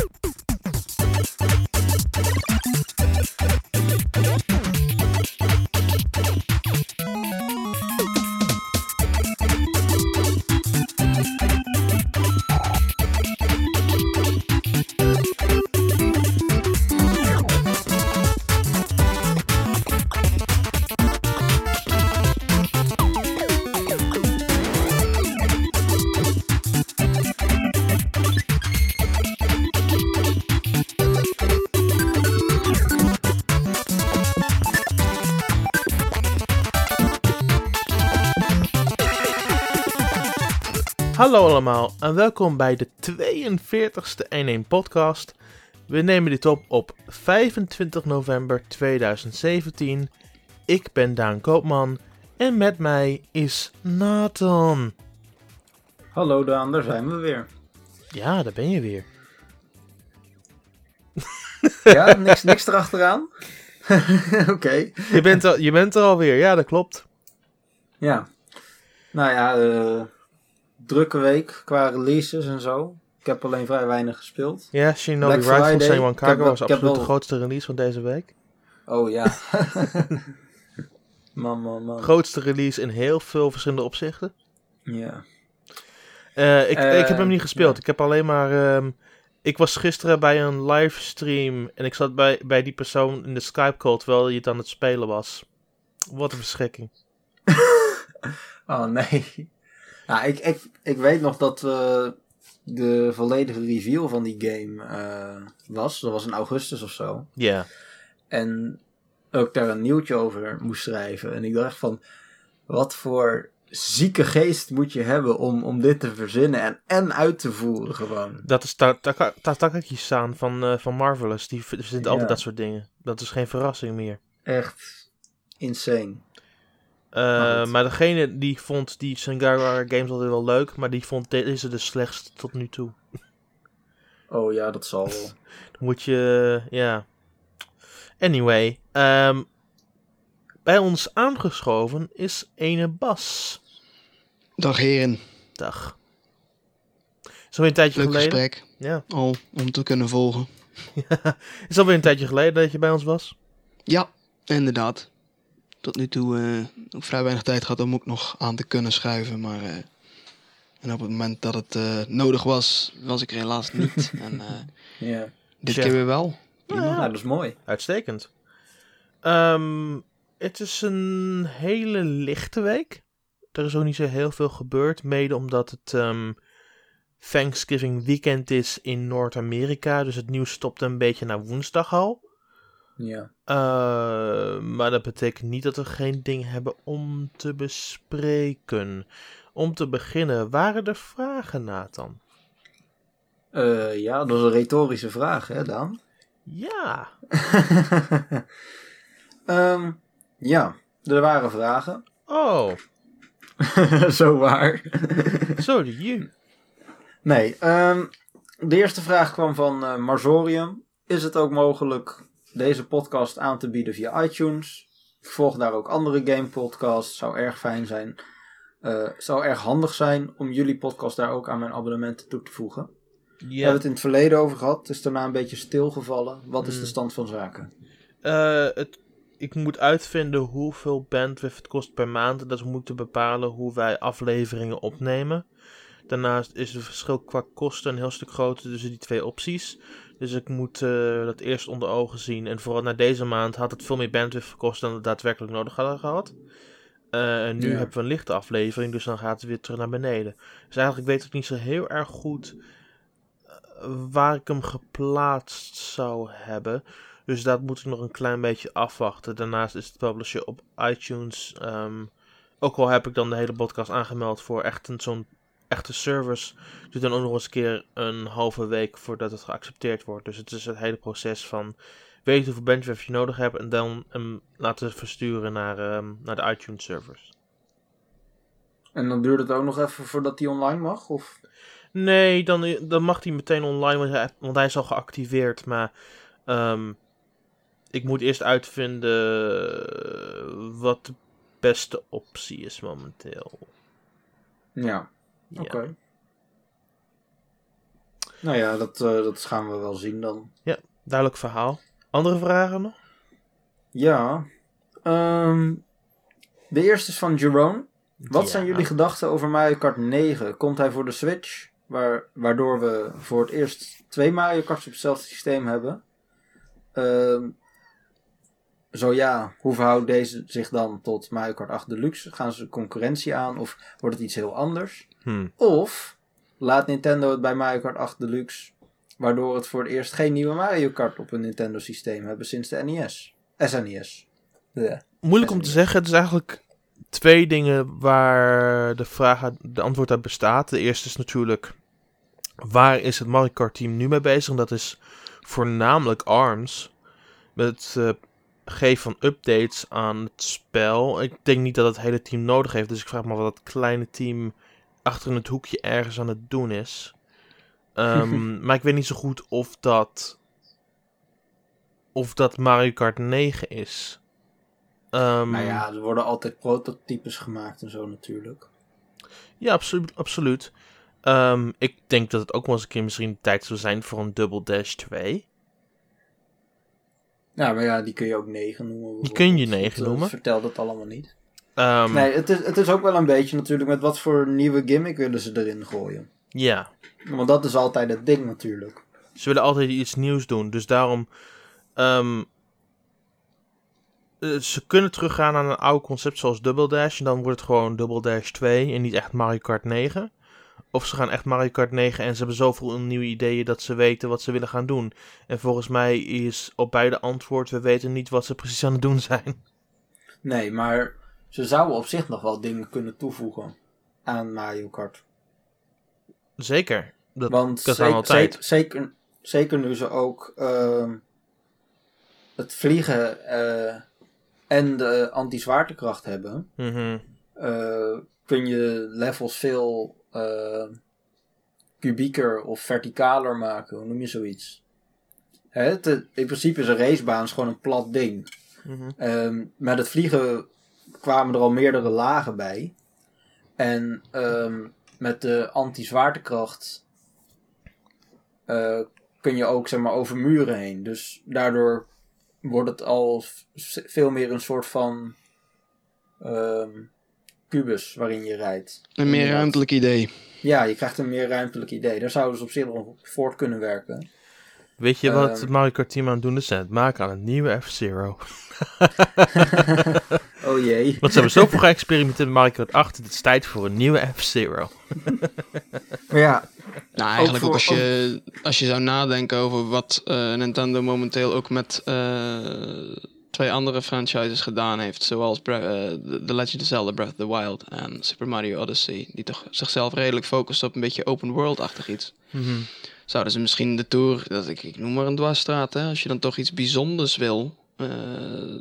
you Hallo allemaal en welkom bij de 42ste 1-1 podcast. We nemen dit op op 25 november 2017. Ik ben Daan Koopman en met mij is Nathan. Hallo Daan, daar zijn we weer. Ja, daar ben je weer. Ja, niks, niks erachteraan? Oké. Je bent, je bent er alweer, ja dat klopt. Ja. Nou ja, eh, drukke week qua releases en zo. Ik heb alleen vrij weinig gespeeld. Ja, Shinobi Rifle Friday. One Cargo was absoluut de grootste release van deze week. Oh ja. man, man, man. Grootste release in heel veel verschillende opzichten. Ja. Eh, ik, Eh, ik heb hem niet gespeeld. ja. Ik heb alleen maar. ehm, ik was gisteren bij een livestream en ik zat bij, bij die persoon in de Skype call terwijl je het aan het spelen was. Wat een verschrikking. Oh nee. Ja, ik, ik, ik weet nog dat de volledige review van die game eh, was. Dat was in augustus of zo. Ja. En ook daar een nieuwtje over moest schrijven. En ik dacht van, wat voor zieke geest moet je hebben om, om dit te verzinnen en, en uit te voeren gewoon. Dat is Ta- Taka- Ta- Takaki-san van, eh, van Marvelous. Die verzint altijd Ja. dat soort dingen. Dat is geen verrassing meer. Echt insane. Eh, Maar goed. maar degene die vond die Sangara games altijd wel leuk, maar die vond deze de slechtste tot nu toe. Oh ja, dat zal wel. Dan moet je, ja. Anyway, ehm, bij ons aangeschoven is ene Bas. Dag heren, Dag. Is alweer een tijdje leuk geleden. gesprek. Ja. Al om te kunnen volgen. Is alweer een tijdje geleden dat je bij ons was. Ja, inderdaad. Tot nu toe eh, nog vrij weinig tijd gehad om ook nog aan te kunnen schuiven. Maar eh, en op het moment dat het eh, nodig was, was ik er helaas niet. en eh, Ja, dit Tja. keer weer wel. Nou, dat is mooi. Uitstekend. Ehm, het is een hele lichte week. Er is ook niet zo heel veel gebeurd. Mede omdat het ehm, Thanksgiving weekend is in Noord-Amerika. Dus het nieuws stopte een beetje naar woensdag al. Ja. Eh, maar dat betekent niet dat we geen ding hebben om te bespreken. Om te beginnen, waren er vragen, Nathan? Eh, ja, dat is een retorische vraag, hè, Daan? Ja. Ehm, ja, er waren vragen. Oh, Zo waar. zo de you. Nee, ehm, de eerste vraag kwam van eh, Marzorium. Is het ook mogelijk deze podcast aan te bieden via iTunes? Ik volg daar ook andere game podcasts. Zou erg fijn zijn. Eh, zou erg handig zijn om jullie podcast daar ook aan mijn abonnementen toe te voegen. We Ja. hebben het in het verleden over gehad. Het is daarna een beetje stilgevallen. Wat is de Hmm. stand van zaken? Eh, het, ik moet uitvinden hoeveel bandwidth het kost per maand. Dat we moeten bepalen hoe wij afleveringen opnemen. Daarnaast is het verschil qua kosten een heel stuk groter tussen die twee opties. Dus ik moet eh, dat eerst onder ogen zien. En vooral na deze maand had het veel meer bandwidth gekost dan we daadwerkelijk nodig hadden gehad. Eh, en nu Ja. hebben we een lichte aflevering, dus dan gaat het weer terug naar beneden. Dus eigenlijk weet ik niet zo heel erg goed eh, waar ik hem geplaatst zou hebben. Dus dat moet ik nog een klein beetje afwachten. Daarnaast is het publisher op iTunes. ehm, ook al heb ik dan de hele podcast aangemeld voor echt zo'n echte service. Duurt dan ook nog eens een keer een halve week voordat het geaccepteerd wordt. Dus het is het hele proces van weten hoeveel bandwidth je nodig hebt. En dan hem laten versturen naar, ehm, naar de iTunes servers. En dan duurt het ook nog even voordat die online mag? Of? Nee, dan, dan mag hij meteen online, want hij, want hij is al geactiveerd. Maar ehm, ik moet eerst uitvinden wat de beste optie is momenteel. Ja, Ja. oké. Nou ja, dat, eh, dat gaan we wel zien dan. Duidelijk verhaal. Andere vragen nog? Ja. ehm, de eerste is van Jerome. Wat Ja. zijn jullie gedachten over Mario Kart 9? Komt hij voor de Switch? Waar, waardoor we voor het eerst twee Mario Karts op hetzelfde systeem hebben. Ehm, zo ja, hoe verhoudt deze zich dan tot Mario Kart 8 Deluxe? Gaan ze concurrentie aan of wordt het iets heel anders? Hm. Of laat Nintendo het bij Mario Kart 8 Deluxe, waardoor het voor het eerst geen nieuwe Mario Kart op een Nintendo systeem hebben sinds de NES. SNES. Ja. Moeilijk om te zeggen. Het is eigenlijk twee dingen waar de, vraag de antwoord uit bestaat. De eerste is natuurlijk, waar is het Mario Kart team nu mee bezig? En dat is voornamelijk ARMS. Met het geven van updates aan het spel. Ik denk niet dat het hele team nodig heeft. Dus ik vraag me wat dat kleine team achter in het hoekje ergens aan het doen is. Ehm, maar ik weet niet zo goed of dat... Of dat Mario Kart 9 is. Ehm, Nou ja, er worden altijd prototypes gemaakt en zo natuurlijk. Ja, absoluut. absoluut. Ehm, ik denk dat het ook wel eens een keer misschien tijd zou zijn voor een Double Dash 2. Ja, maar ja, die kun je ook 9 noemen. Die kun je bijvoorbeeld. 9 Dat, eh, noemen. Vertel dat allemaal niet. Ehm, Nee, het is, het is ook wel een beetje natuurlijk met wat voor nieuwe gimmick willen ze erin gooien. Ja, Want dat is altijd het ding natuurlijk. ze willen altijd iets nieuws doen. Dus daarom... ehm, eh, ze kunnen teruggaan naar een oude concept zoals Double Dash. En dan wordt het gewoon Double Dash 2 en niet echt Mario Kart 9. Of ze gaan echt Mario Kart 9 en ze hebben zoveel nieuwe ideeën dat ze weten wat ze willen gaan doen. En volgens mij is op beide antwoord, we weten niet wat ze precies aan het doen zijn. Nee, maar ze zouden op zich nog wel dingen kunnen toevoegen aan Mario Kart. Zeker. Dat Want kan zeker, altijd. zeker, zeker, nu ze ook ehm, het vliegen eh, en de anti-zwaartekracht hebben, Mhm. eh, kun je levels veel kubieker of verticaler maken. Hoe noem je zoiets? Hè, het, in principe is een racebaan is gewoon een plat ding. Mhm. Ehm, met het vliegen kwamen er al meerdere lagen bij. En ehm, met de anti-zwaartekracht eh, kun je ook zeg maar, over muren heen. Dus daardoor wordt het al veel meer een soort van ehm, kubus waarin je rijdt. Een meer ruimtelijk idee. Ja, je krijgt een meer ruimtelijk idee. Daar zouden ze op zich nog op voort kunnen werken. Weet je wat Ehm. Mario Kart team aan het doen is? Het maken aan een nieuwe F-Zero. Oh jee. Want ze hebben zoveel geëxperimenteerd met Mario Kart 8. Het is tijd voor een nieuwe F-Zero. Ja, Nou, eigenlijk ook, voor- als, je, als je zou nadenken over wat eh, Nintendo momenteel ook met eh, twee andere franchises gedaan heeft. Zoals Bre- eh, The Legend of Zelda Breath of the Wild en Super Mario Odyssey. Die toch zichzelf redelijk focussen op een beetje open world-achtig iets. Mhm. Zouden ze misschien de Tour, dat ik, ik noem maar een dwarsstraat, hè, als je dan toch iets bijzonders wil. eh,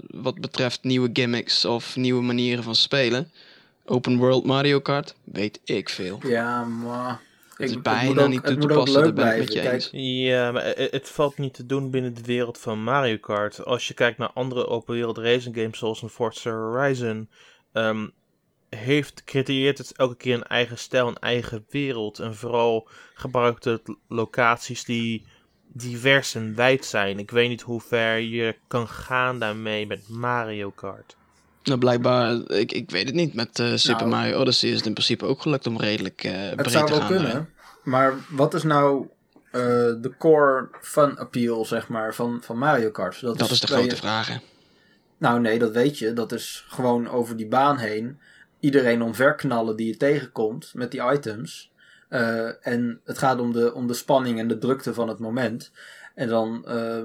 wat betreft nieuwe gimmicks of nieuwe manieren van spelen. Open world Mario Kart, weet ik veel. ja, maar... Het is ik- bijna moet ook- niet toe te passen, leuk daar ben ik met je Kijk, eens. Ja, maar het, het valt niet te doen binnen de wereld van Mario Kart. Als je kijkt naar andere open wereld racing games zoals een Forza Horizon, ehm, heeft, creëert het elke keer een eigen stijl, een eigen wereld. En vooral gebruikt het locaties die divers en wijd zijn. Ik weet niet hoe ver je kan gaan daarmee met Mario Kart. Nou, blijkbaar, ik, ik weet het niet. Met eh, Super Nou. Mario Odyssey is het in principe ook gelukt om redelijk eh Het breed zou te wel gaan. kunnen. daarin. Maar wat is nou eh, de core fun appeal, zeg maar, van, van Mario Kart? Dat is de grote je- vraag. hè. Nou nee, dat weet je. Dat is gewoon over die baan heen. Iedereen omverknallen die je tegenkomt met die items. Eh, en het gaat om de, om de spanning en de drukte van het moment. En dan, eh,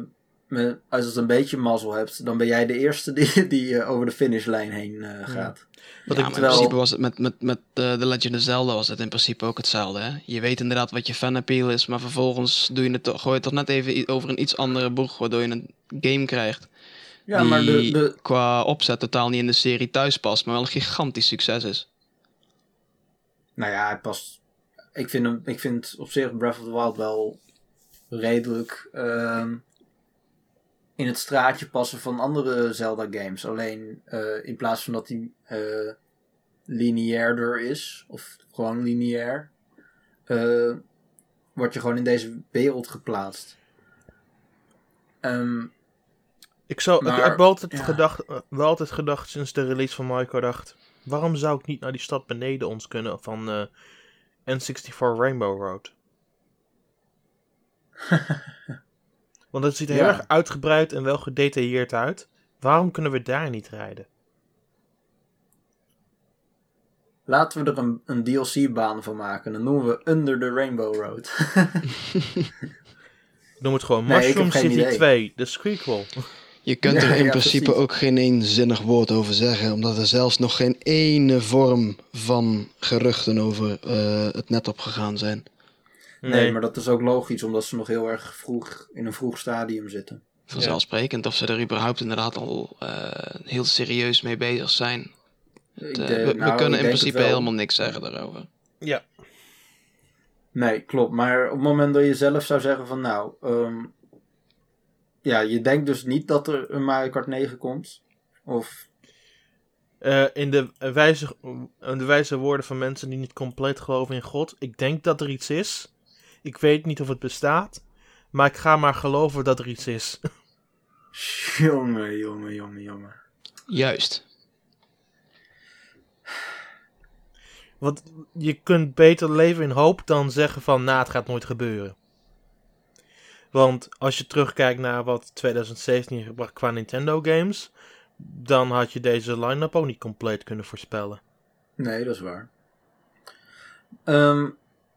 als je het een beetje mazzel hebt, dan ben jij de eerste die, die eh, over de finishlijn heen eh, gaat. Wat ja, ik maar wel- in principe was het met, met, met eh, The Legend of Zelda was het in principe ook hetzelfde. Hè? Je weet inderdaad wat je fan appeal is, maar vervolgens doe je het toch, gooi je het toch net even over een iets andere boeg, waardoor je een game krijgt Ja, die maar de, de, qua opzet totaal niet in de serie thuis past, maar wel een gigantisch succes is. Nou ja, hij past. Ik vind, hem, ik vind op zich Breath of the Wild wel redelijk ehm, in het straatje passen van andere Zelda games. Alleen eh, in plaats van dat hij eh lineairder is, of gewoon lineair, eh, word je gewoon in deze wereld geplaatst. Ehm, Ik, zou, Maar, ik heb wel altijd, ja. gedacht, wel altijd gedacht sinds de release van Mario 8. Waarom zou ik niet naar die stad beneden ons kunnen van eh, N64 Rainbow Road? Want het ziet er heel erg uitgebreid en wel gedetailleerd uit. Waarom kunnen we daar niet rijden? laten we er een, een DLC-baan van maken. Dan noemen we Under the Rainbow Road. Ik noem het gewoon Nee, Mushroom City idee. 2, de sequel. Je kunt Ja, er in ja, principe precies. ook geen één zinnig woord over zeggen, omdat er zelfs nog geen ene vorm van geruchten over eh, het net opgegaan zijn. Nee. maar dat is ook logisch, omdat ze nog heel erg vroeg in een vroeg stadium zitten. Vanzelfsprekend of ze er überhaupt inderdaad al eh, heel serieus mee bezig zijn. We, we nou, kunnen in principe helemaal niks zeggen daarover. Ja. Nee, klopt. Maar op het moment dat je zelf zou zeggen van nou, ehm, ja, je denkt dus niet dat er een Mario Kart 9 komt. Of, Eh, in, de wijze, in de wijze woorden van mensen die niet compleet geloven in God. Ik denk dat er iets is. Ik weet niet of het bestaat. Maar ik ga maar geloven dat er iets is. jongen, jongen, jongen, jongen. Juist. Want je kunt beter leven in hoop dan zeggen van, nou, het gaat nooit gebeuren. Want als je terugkijkt naar wat 2017 gebracht qua Nintendo games, dan had je deze line-up ook niet compleet kunnen voorspellen. Nee, dat is waar. Ehm,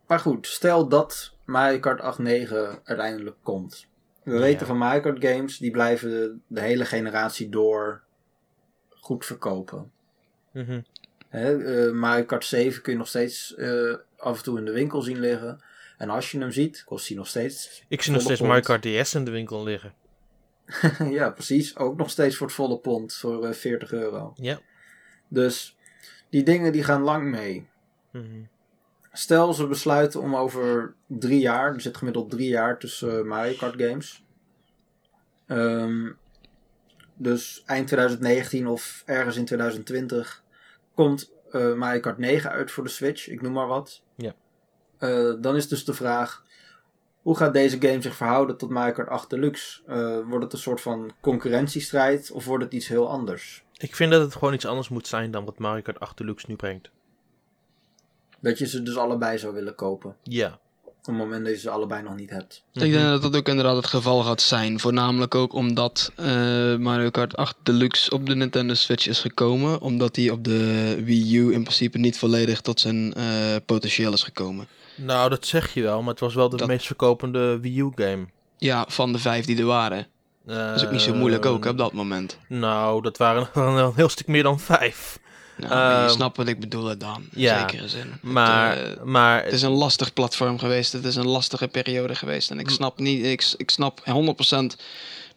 maar goed, stel dat Mario Kart 8 9 uiteindelijk komt. We Ja. weten van Mario Kart games, die blijven de, de hele generatie door goed verkopen. Eh, Mario Kart 7 kun je nog steeds eh, af en toe in de winkel zien liggen. En als je hem ziet, kost hij nog steeds. Ik zie nog steeds Mario pond. Kart DS in de winkel liggen. ja, precies. Ook nog steeds voor het volle pond, voor eh, 40 euro. Ja. Dus die dingen die gaan lang mee. Mhm. Stel ze besluiten om over drie jaar, er zit gemiddeld drie jaar tussen eh, Mario Kart games. Ehm, dus eind 2019 of ergens in 2020 komt eh, Mario Kart 9 uit voor de Switch, ik noem maar wat. Ja. Eh, dan is dus de vraag, hoe gaat deze game zich verhouden tot Mario Kart 8 Deluxe? Wordt het een soort van concurrentiestrijd of wordt het iets heel anders? Ik vind dat het gewoon iets anders moet zijn dan wat Mario Kart 8 Deluxe nu brengt. Dat je ze dus allebei zou willen kopen, Ja. op het moment dat je ze allebei nog niet hebt. Ik denk dat dat ook inderdaad het geval gaat zijn. Voornamelijk ook omdat eh, Mario Kart 8 Deluxe op de Nintendo Switch is gekomen. Omdat die op de Wii U in principe niet volledig tot zijn eh, potentieel is gekomen. Nou, dat zeg je wel, maar het was wel de Dat- meest verkopende Wii U game. Ja, van de vijf die er waren. Dat is ook niet zo moeilijk ook op dat moment. Nou, dat waren waren een heel stuk meer dan vijf. Nou, je Ehm, snapt wat ik bedoel dan. In ja, zekere zin. Maar, Het, eh, maar het is een lastig platform geweest. Het is een lastige periode geweest. En ik snap, niet, ik, ik snap 100%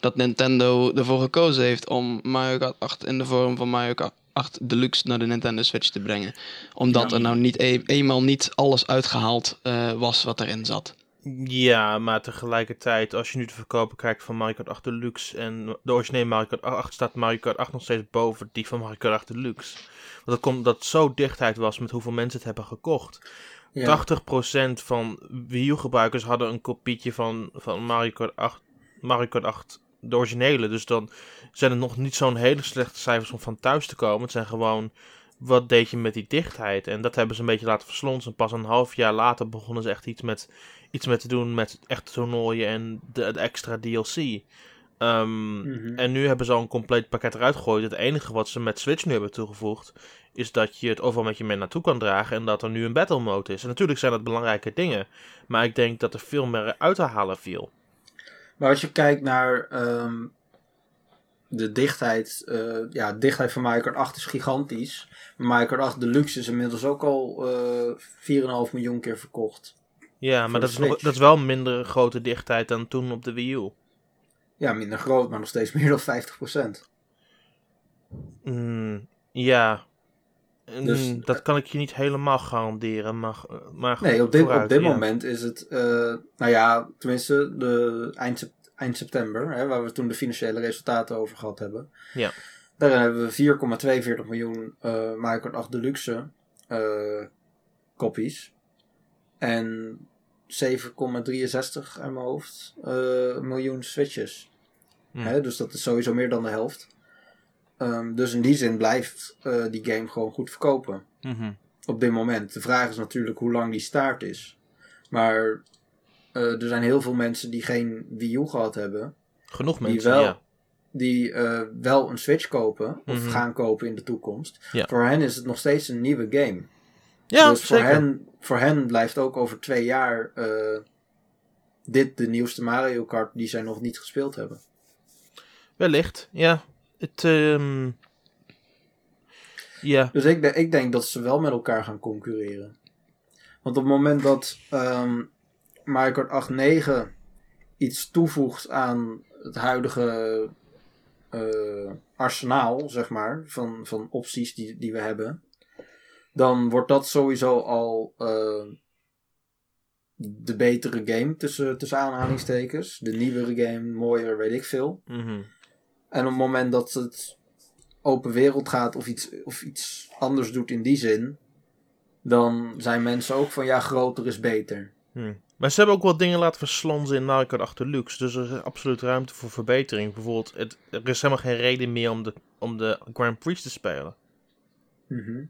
dat Nintendo ervoor gekozen heeft om Mario Kart 8 in de vorm van Mario Kart 8 Deluxe naar de Nintendo Switch te brengen. Omdat Ja. er nou niet e- eenmaal niet alles uitgehaald eh, was wat erin zat. Ja, maar tegelijkertijd, als je nu de verkopen kijkt van Mario Kart 8 Deluxe en de originele Mario Kart 8, staat Mario Kart 8 nog steeds boven die van Mario Kart 8 Deluxe. Want dat komt dat zo dichtheid was met hoeveel mensen het hebben gekocht. Ja. 80% van Wii U gebruikers hadden een kopietje van, van Mario, Kart 8, Mario Kart 8, de originele. Dus dan zijn het nog niet zo'n hele slechte cijfers om van thuis te komen. Het zijn gewoon, wat deed je met die dichtheid? En dat hebben ze een beetje laten verslonsen. En pas een half jaar later begonnen ze echt iets met, iets met te doen met echte toernooien en de, de extra DLC. Ehm, Mhm. En nu hebben ze al een compleet pakket eruit gegooid. Het enige wat ze met Switch nu hebben toegevoegd, is dat je het overal met je mee naartoe kan dragen en dat er nu een battle mode is. En natuurlijk zijn dat belangrijke dingen, maar ik denk dat er veel meer uit te halen viel. Maar als je kijkt naar ehm, de dichtheid, eh, ja, de dichtheid van Kart 8 is gigantisch. Maar Mario Kart 8 Deluxe is inmiddels ook al eh 4,5 miljoen keer verkocht. Ja, maar dat is, nog, dat is wel minder grote dichtheid dan toen op de Wii U. Ja, minder groot, maar nog steeds meer dan 50%. Mm, ja, Mm, Dus- dat kan ik je niet helemaal garanderen, maar, maar Nee, op dit, vooruit, op dit ja. moment is het, eh, nou ja, tenminste de eind, eind september, hè, waar we toen de financiële resultaten over gehad hebben. Ja. Daarin hebben we 4,42 miljoen eh Mario Kart 8 Deluxe eh kopies. En 7,63 uit mijn hoofd eh, miljoen switches. Hm. Hè, dus dat is sowieso meer dan de helft. Ehm, dus in die zin blijft eh, die game gewoon goed verkopen. Mhm. Op dit moment. De vraag is natuurlijk hoe lang die staart is. Maar eh, er zijn heel veel mensen die geen Wii U gehad hebben. Genoeg Die mensen, wel, ja. die eh, wel een Switch kopen. Of Mhm. gaan kopen in de toekomst. Ja. Voor hen is het nog steeds een nieuwe game. Ja, dus voor hen, voor hen blijft ook over twee jaar eh, dit de nieuwste Mario Kart die zij nog niet gespeeld hebben. Wellicht, ja. Het, ehm, Ja, Dus ik, de- ik denk dat ze wel met elkaar gaan concurreren. Want op het moment dat ehm Mario Kart 8 9 iets toevoegt aan het huidige eh, arsenaal, zeg maar, van, van opties die, die we hebben, dan wordt dat sowieso al eh, de betere game tussen, tussen aanhalingstekens. De nieuwere game, mooier, weet ik veel. mhm. En op het moment dat het open wereld gaat of iets, of iets anders doet in die zin, dan zijn mensen ook van ja, groter is beter. Hm. Maar ze hebben ook wel dingen laten verslonzen in Kart 8 Deluxe. Dus er is absoluut ruimte voor verbetering. Bijvoorbeeld, het, er is helemaal geen reden meer om de, om de Grand Prix te spelen. Mhm.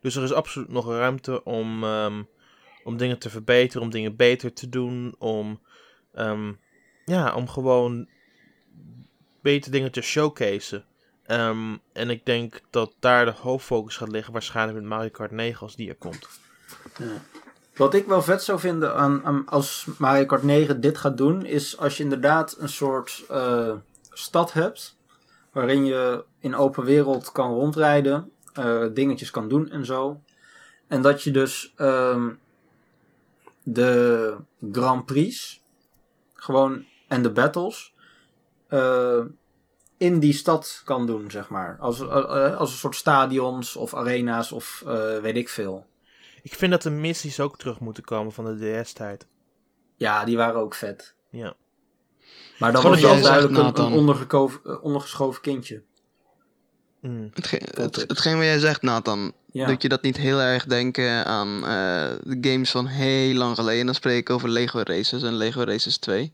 Dus er is absoluut nog ruimte om, ehm, om dingen te verbeteren, om dingen beter te doen, om, ehm, ja, om gewoon beter dingen te showcaseen. Ehm, en ik denk dat daar de hoofdfocus gaat liggen, waarschijnlijk met Mario Kart 9 als die er komt. Wat ik wel vet zou vinden aan, als Mario Kart 9 dit gaat doen, is als je inderdaad een soort eh, stad hebt, waarin je in open wereld kan rondrijden, eh, dingetjes kan doen en zo. En dat je dus ehm, de Grand Prix, gewoon, en de battles, eh, in die stad kan doen, zeg maar. Als, eh, als een soort stadions of arena's of eh, weet ik veel. Ik vind dat de missies ook terug moeten komen van de DS-tijd. Ja, die waren ook vet. Ja. Maar dan was wel duidelijk een, ondergeschoven kindje. Mm. Hetgeen, het, wat jij zegt, Nathan, Ja. doet je dat niet heel erg denken aan eh, de games van heel lang geleden? Dan spreek ik over Lego Races en Lego Races 2.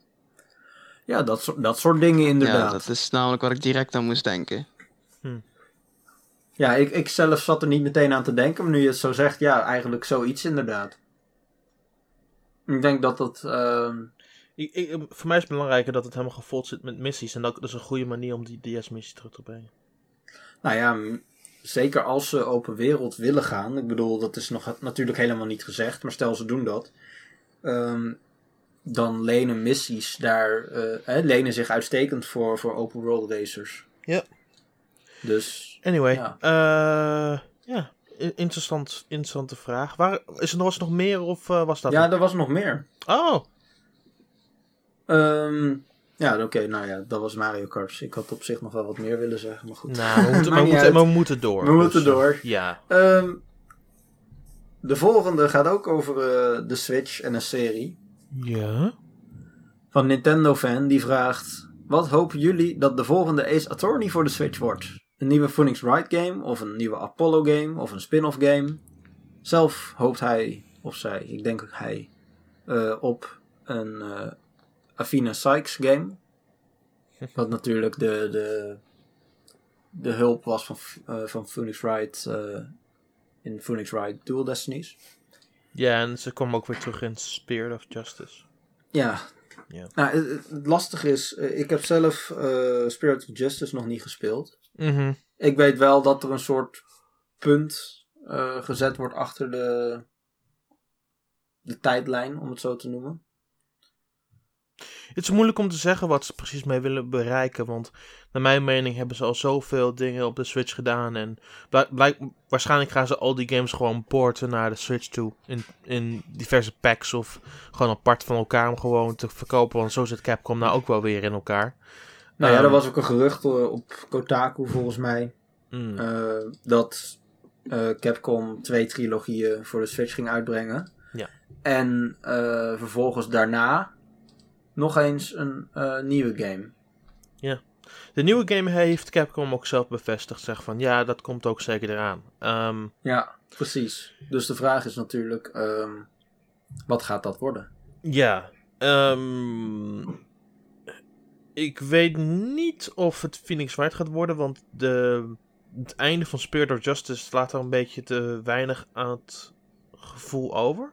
Ja, dat, soort- dat soort dingen Ja, inderdaad. dat is namelijk waar ik direct aan moest denken. Ja, ik, ik zelf zat er niet meteen aan te denken, maar nu je het zo zegt, ja, eigenlijk zoiets inderdaad. Ik denk dat dat... ehm, Ik, ik, voor mij is het belangrijker dat het helemaal gevuld zit met missies. En dat, dat is een goede manier om die DS-missie terug te brengen. Nou ja, zeker als ze open wereld willen gaan. Ik bedoel, dat is nog natuurlijk helemaal niet gezegd, maar stel ze doen dat. ehm, dan lenen missies daar, eh, hè, lenen zich uitstekend voor, voor open world racers. Ja. Dus Anyway, Ja. ja, ja interessant, interessante vraag. Waar, is er nog, was er nog meer of eh, was dat ja, er was nog meer. Oh, Ehm, ja, oké, nou ja, dat was Mario Kart. Ik had op zich nog wel wat meer willen zeggen, maar goed. nou, we moeten, we, moeten, we door. We moeten Dus, eh, door. Ja. Ehm, de volgende gaat ook over eh, de Switch en een serie. Ja? Van Nintendo fan die vraagt: Wat hopen jullie dat de volgende Ace Attorney voor de Switch wordt? Een nieuwe Phoenix Wright game of een nieuwe Apollo game of een spin-off game? Zelf hoopt hij of zij, ik denk ook hij, eh, op een Athena Sykes game. Wat natuurlijk de, de, de hulp was van, eh, van Phoenix Wright eh, in Phoenix Wright Dual Destinies. Ja, en ze kwam ook weer terug in Spirit of Justice. Ja. Ja. Nou, het, lastige is, eh, ik heb zelf Spirit of Justice nog niet gespeeld. Mhm. Ik weet wel dat er een soort punt gezet wordt achter de, de tijdlijn, om het zo te noemen. Het is moeilijk om te zeggen wat ze precies mee willen bereiken. Want naar mijn mening hebben ze al zoveel dingen op de Switch gedaan. En waarschijnlijk gaan ze al die games gewoon porten naar de Switch toe. In, in diverse packs of gewoon apart van elkaar om gewoon te verkopen. Want zo zit Capcom nou ook wel weer in elkaar. Nou ja, Ehm, er was ook een gerucht eh, op Kotaku volgens mij. mm, eh, dat eh, Capcom twee trilogieën voor de Switch ging uitbrengen. Ja. En vervolgens daarna nog eens een eh, nieuwe game. De nieuwe game heeft Capcom ook zelf bevestigd. Zeg van ja, dat komt ook zeker eraan. Ehm, Ja, precies. Dus de vraag is natuurlijk, ehm, wat gaat dat worden? Ja. ehm, ik weet niet of het Phoenix Wright gaat worden, want de, het einde van Spirit of Justice laat er een beetje te weinig aan het gevoel over.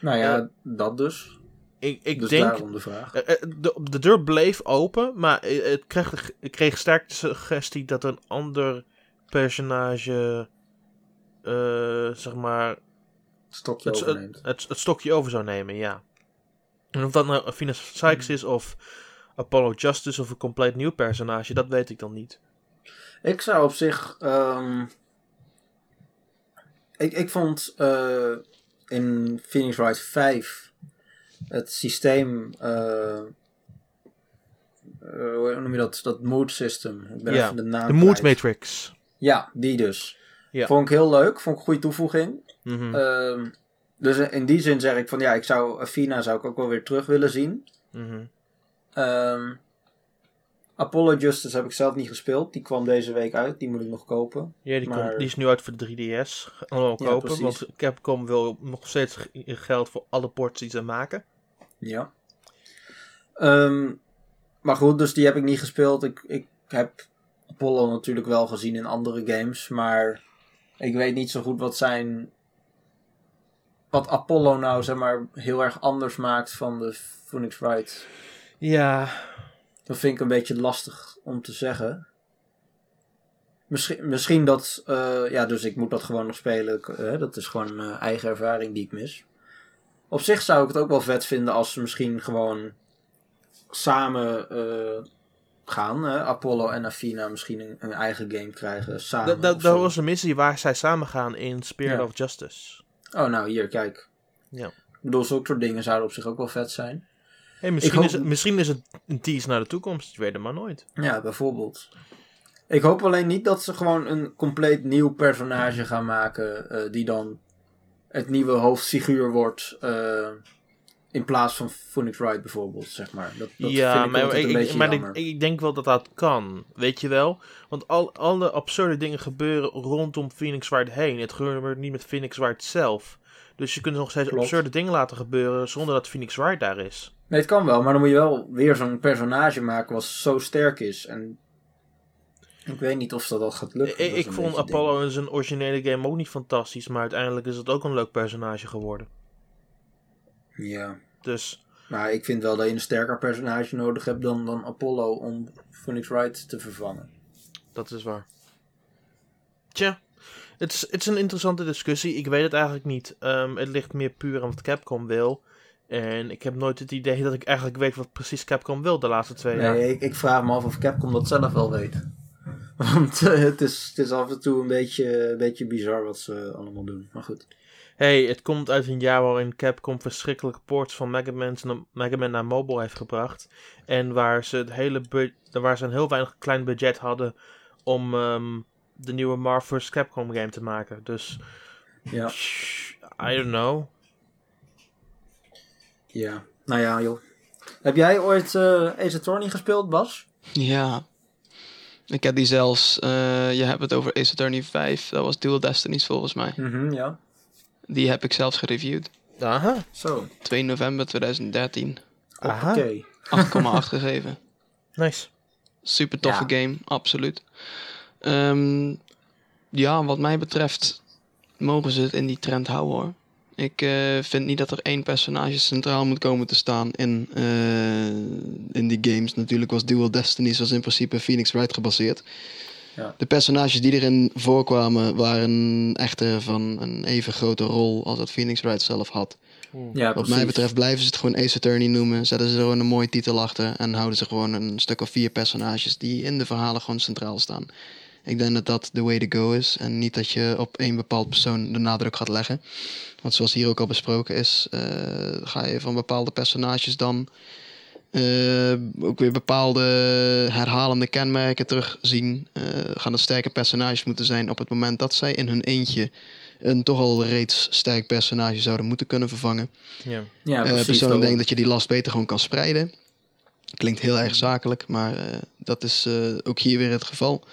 Nou ja, dat dus. Ik, ik dus denk. de vraag. eh, eh, De, de deur bleef open, maar eh, het kreeg, ik kreeg sterk de suggestie dat een ander personage, zeg maar, Stokje het, het, het, het stokje over zou nemen, ja. En of dat nou Venus Sykes is of Apollo Justice of een compleet nieuw personage, dat weet ik dan niet. Ik zou op zich. ehm, ik, ik vond in Phoenix Wright 5 het systeem. eh, eh, hoe noem je dat? Dat mood system. Ik ben Ja, even de naam. De Mood. Matrix. Ja, die dus. Ja. Vond ik heel leuk. Vond ik een goede toevoeging. Mhm, Ehm, dus in die zin zeg ik van ja, ik zou Athena zou ik ook wel weer terug willen zien. mhm. Ehm, Apollo Justice heb ik zelf niet gespeeld. Die kwam deze week uit. Die moet ik nog kopen. Ja, die, Maar- komt, die is nu uit voor de 3DS. Allemaal Ja, kopen, precies. want Capcom wil nog steeds geld voor alle ports die ze maken. Ja. Ehm, maar goed, dus die heb ik niet gespeeld. Ik, ik heb Apollo natuurlijk wel gezien in andere games. Maar ik weet niet zo goed wat zijn. Wat Apollo nou zeg maar heel erg anders maakt van de Phoenix Wright. Ja, Dat vind ik een beetje lastig om te zeggen. Misschien, misschien dat. eh, ja, dus ik moet dat gewoon nog spelen. Eh, dat is gewoon een eigen ervaring die ik mis. Op zich zou ik het ook wel vet vinden als ze misschien gewoon samen eh, gaan. hè. Apollo en Athena misschien een, een eigen game krijgen. Samen. dat, dat, was een missie waar zij samen gaan in Spirit Ja. of Justice. Oh, nou hier, kijk. Ja. Ik bedoel, zulke soort dingen zouden op zich ook wel vet zijn. Hey, misschien, hoop- is het, misschien is het een tease naar de toekomst, je weet het maar nooit. Ja, bijvoorbeeld. Ik hoop alleen niet dat ze gewoon een compleet nieuw personage gaan maken. eh, die dan het nieuwe hoofdfiguur wordt. eh, in plaats van Phoenix Wright bijvoorbeeld, zeg maar. Dat, dat ja, vind ik maar, ik, een ik- beetje maar ik, jammer. ik denk wel dat dat kan, weet je wel? Want al, alle absurde dingen gebeuren rondom Phoenix Wright heen. Het gebeurt niet met Phoenix Wright zelf. Dus je kunt nog steeds Klopt. absurde dingen laten gebeuren zonder dat Phoenix Wright daar is. Nee, het kan wel, maar dan moet je wel weer zo'n personage maken wat zo sterk is. En ik weet niet of dat, dat gaat lukken. Ik, vond Apollo in zijn originele game ook niet fantastisch, maar uiteindelijk is het ook een leuk personage geworden. Ja. Dus Maar ik vind wel dat je een sterker personage nodig hebt dan, dan Apollo om Phoenix Wright te vervangen. dat is waar. Tja, het is, het is een interessante discussie. Ik weet het eigenlijk niet. Ehm, het ligt meer puur aan wat Capcom wil. En ik heb nooit het idee dat ik eigenlijk weet wat precies Capcom wil de laatste twee jaar. Nee, ik, ik vraag me af of Capcom dat zelf wel weet. Want eh, het, is, het is af en toe een beetje, een beetje bizar wat ze allemaal doen. Maar goed. hey, het komt uit een jaar waarin Capcom verschrikkelijke ports van Mega Man, naar- Mega Man naar mobile heeft gebracht. En waar ze, het hele waar ze een heel weinig klein budget hadden om ehm, de nieuwe Marvel vs. Capcom game te maken. Dus, Ja. I don't know. ja. Nou ja, joh. Heb jij ooit eh Ace Attorney gespeeld, Bas? Ja. Ik heb die zelfs, eh, je hebt het over Ace Attorney 5, dat was Dual Destinies volgens mij. Mhm, ja. Die heb ik zelfs gereviewd. Aha, Zo. 2 november 2013. Aha. Oké. 8,8 gegeven. nice. Super toffe Ja. game, absoluut. Ehm, ja, wat mij betreft mogen ze het in die trend houden hoor. Ik eh, vind niet dat er één personage centraal moet komen te staan in, eh, in die games. Natuurlijk was Dual Destinies was in principe Phoenix Wright gebaseerd. Ja. De personages die erin voorkwamen waren echter van een even grote rol als dat Phoenix Wright zelf had. Ja, Wat precies. mij betreft blijven ze het gewoon Ace Attorney noemen. Zetten ze er gewoon een mooie titel achter. En houden ze gewoon een stuk of vier personages die in de verhalen gewoon centraal staan. Ik denk dat dat de way to go is. En niet dat je op één bepaald persoon de nadruk gaat leggen. Want zoals hier ook al besproken is, eh, ga je van bepaalde personages dan eh, ook weer bepaalde herhalende kenmerken terugzien. Eh gaan er sterke personages moeten zijn op het moment dat zij in hun eentje een toch al reeds sterk personage zouden moeten kunnen vervangen. Ja. Ja, precies. persoonlijk denk ik dat je die last beter gewoon kan spreiden. Klinkt heel erg zakelijk, maar eh, dat is eh, ook hier weer het geval.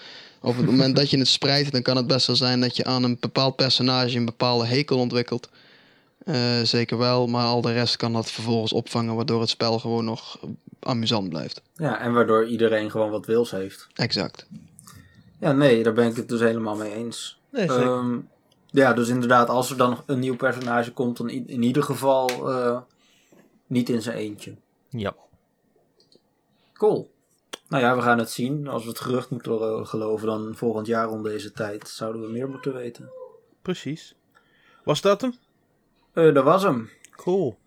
Op het moment dat je het spreidt, dan kan het best wel zijn dat je aan een bepaald personage een bepaalde hekel ontwikkelt. Eh, zeker wel, maar al de rest kan dat vervolgens opvangen, waardoor het spel gewoon nog amusant blijft. Ja, en waardoor iedereen gewoon wat wils heeft. Exact. Ja, nee, daar ben ik het dus helemaal mee eens. Nee, zeker. Ehm, ja, dus inderdaad, als er dan nog een nieuw personage komt, dan in, in ieder geval eh, niet in zijn eentje. ja. Cool. Nou ja, we gaan het zien. Als we het gerucht moeten geloven, dan volgend jaar om deze tijd zouden we meer moeten weten. Precies. Was dat hem? Eh dat was hem. Cool.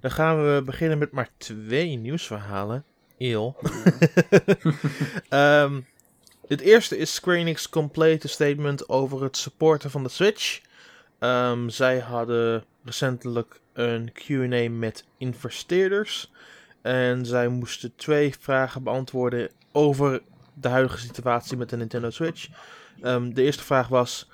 Dan gaan we beginnen met maar twee nieuwsverhalen. Eeuw. Ehm, het eerste is Square Enix complete statement over het supporten van de Switch. Ehm, zij hadden recentelijk een Q&A met investeerders. En zij moesten twee vragen beantwoorden over de huidige situatie met de Nintendo Switch. Ehm, de eerste vraag was...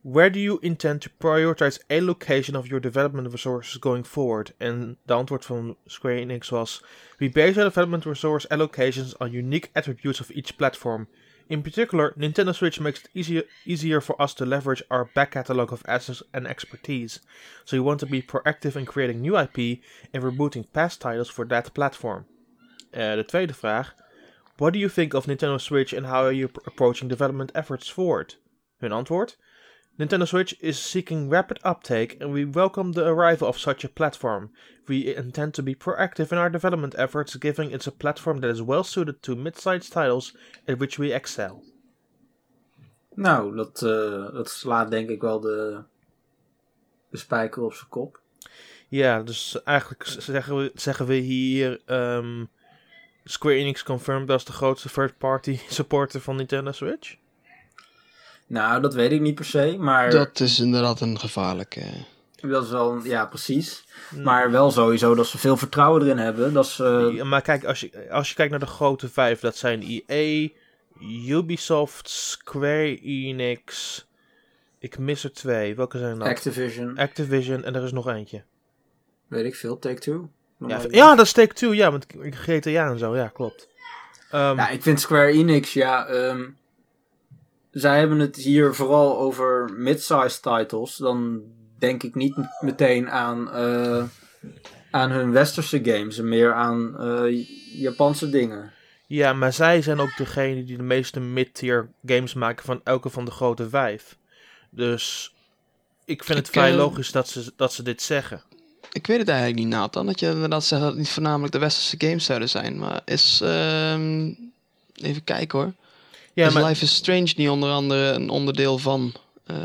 Where do you intend to prioritize allocation of your development resources going forward? En de antwoord van Square Enix was: We base our development resource allocations on unique attributes of each platform. In particular, Nintendo Switch makes it easier, for us to leverage our back catalog of assets and expertise. So we want to be proactive in creating new IP and rebooting past titles for that platform. Eh, de tweede vraag: What do you think of Nintendo Switch and how are you pr- approaching development efforts forward? Hun antwoord: Nintendo Switch is seeking rapid uptake, and we welcome the arrival of such a platform. We intend to be proactive in our development efforts, giving it's a platform that is well suited to mid-sized titles at which we excel. Nou, dat, eh, dat slaat denk ik wel de, de spijker op zijn kop. Ja, dus eigenlijk zeggen we, zeggen we hier ehm, Square Enix confirmed als de grootste third-party supporter van Nintendo Switch. Nou, dat weet ik niet per se, maar Dat is inderdaad een gevaarlijke. dat is wel, ja precies. Maar wel sowieso dat ze veel vertrouwen erin hebben. Dat ze, Ja, maar kijk, als je, als je kijkt naar de grote vijf, dat zijn EA, Ubisoft, Square Enix. Ik mis er twee. Welke zijn dat? Activision, Activision en er is nog eentje. weet ik veel, Take-Two. Nog Ja, ja dat is Take-Two, ja, met GTA en zo, ja, klopt. Ehm, Ja, ik vind Square Enix, ja, ehm, zij hebben het hier vooral over mid-sized titles. Dan denk ik niet meteen aan, eh, aan hun westerse games en meer aan eh, Japanse dingen. ja, maar zij zijn ook degene die de meeste mid-tier games maken van elke van de grote vijf. Dus ik vind het vrij eh, logisch dat ze, dat ze dit zeggen. Ik weet het eigenlijk niet, Nathan. Dat je inderdaad zegt dat het niet voornamelijk de westerse games zouden zijn. Maar is. ehm, even kijken hoor. Ja, is maar, Life is Strange niet onder andere een onderdeel van eh,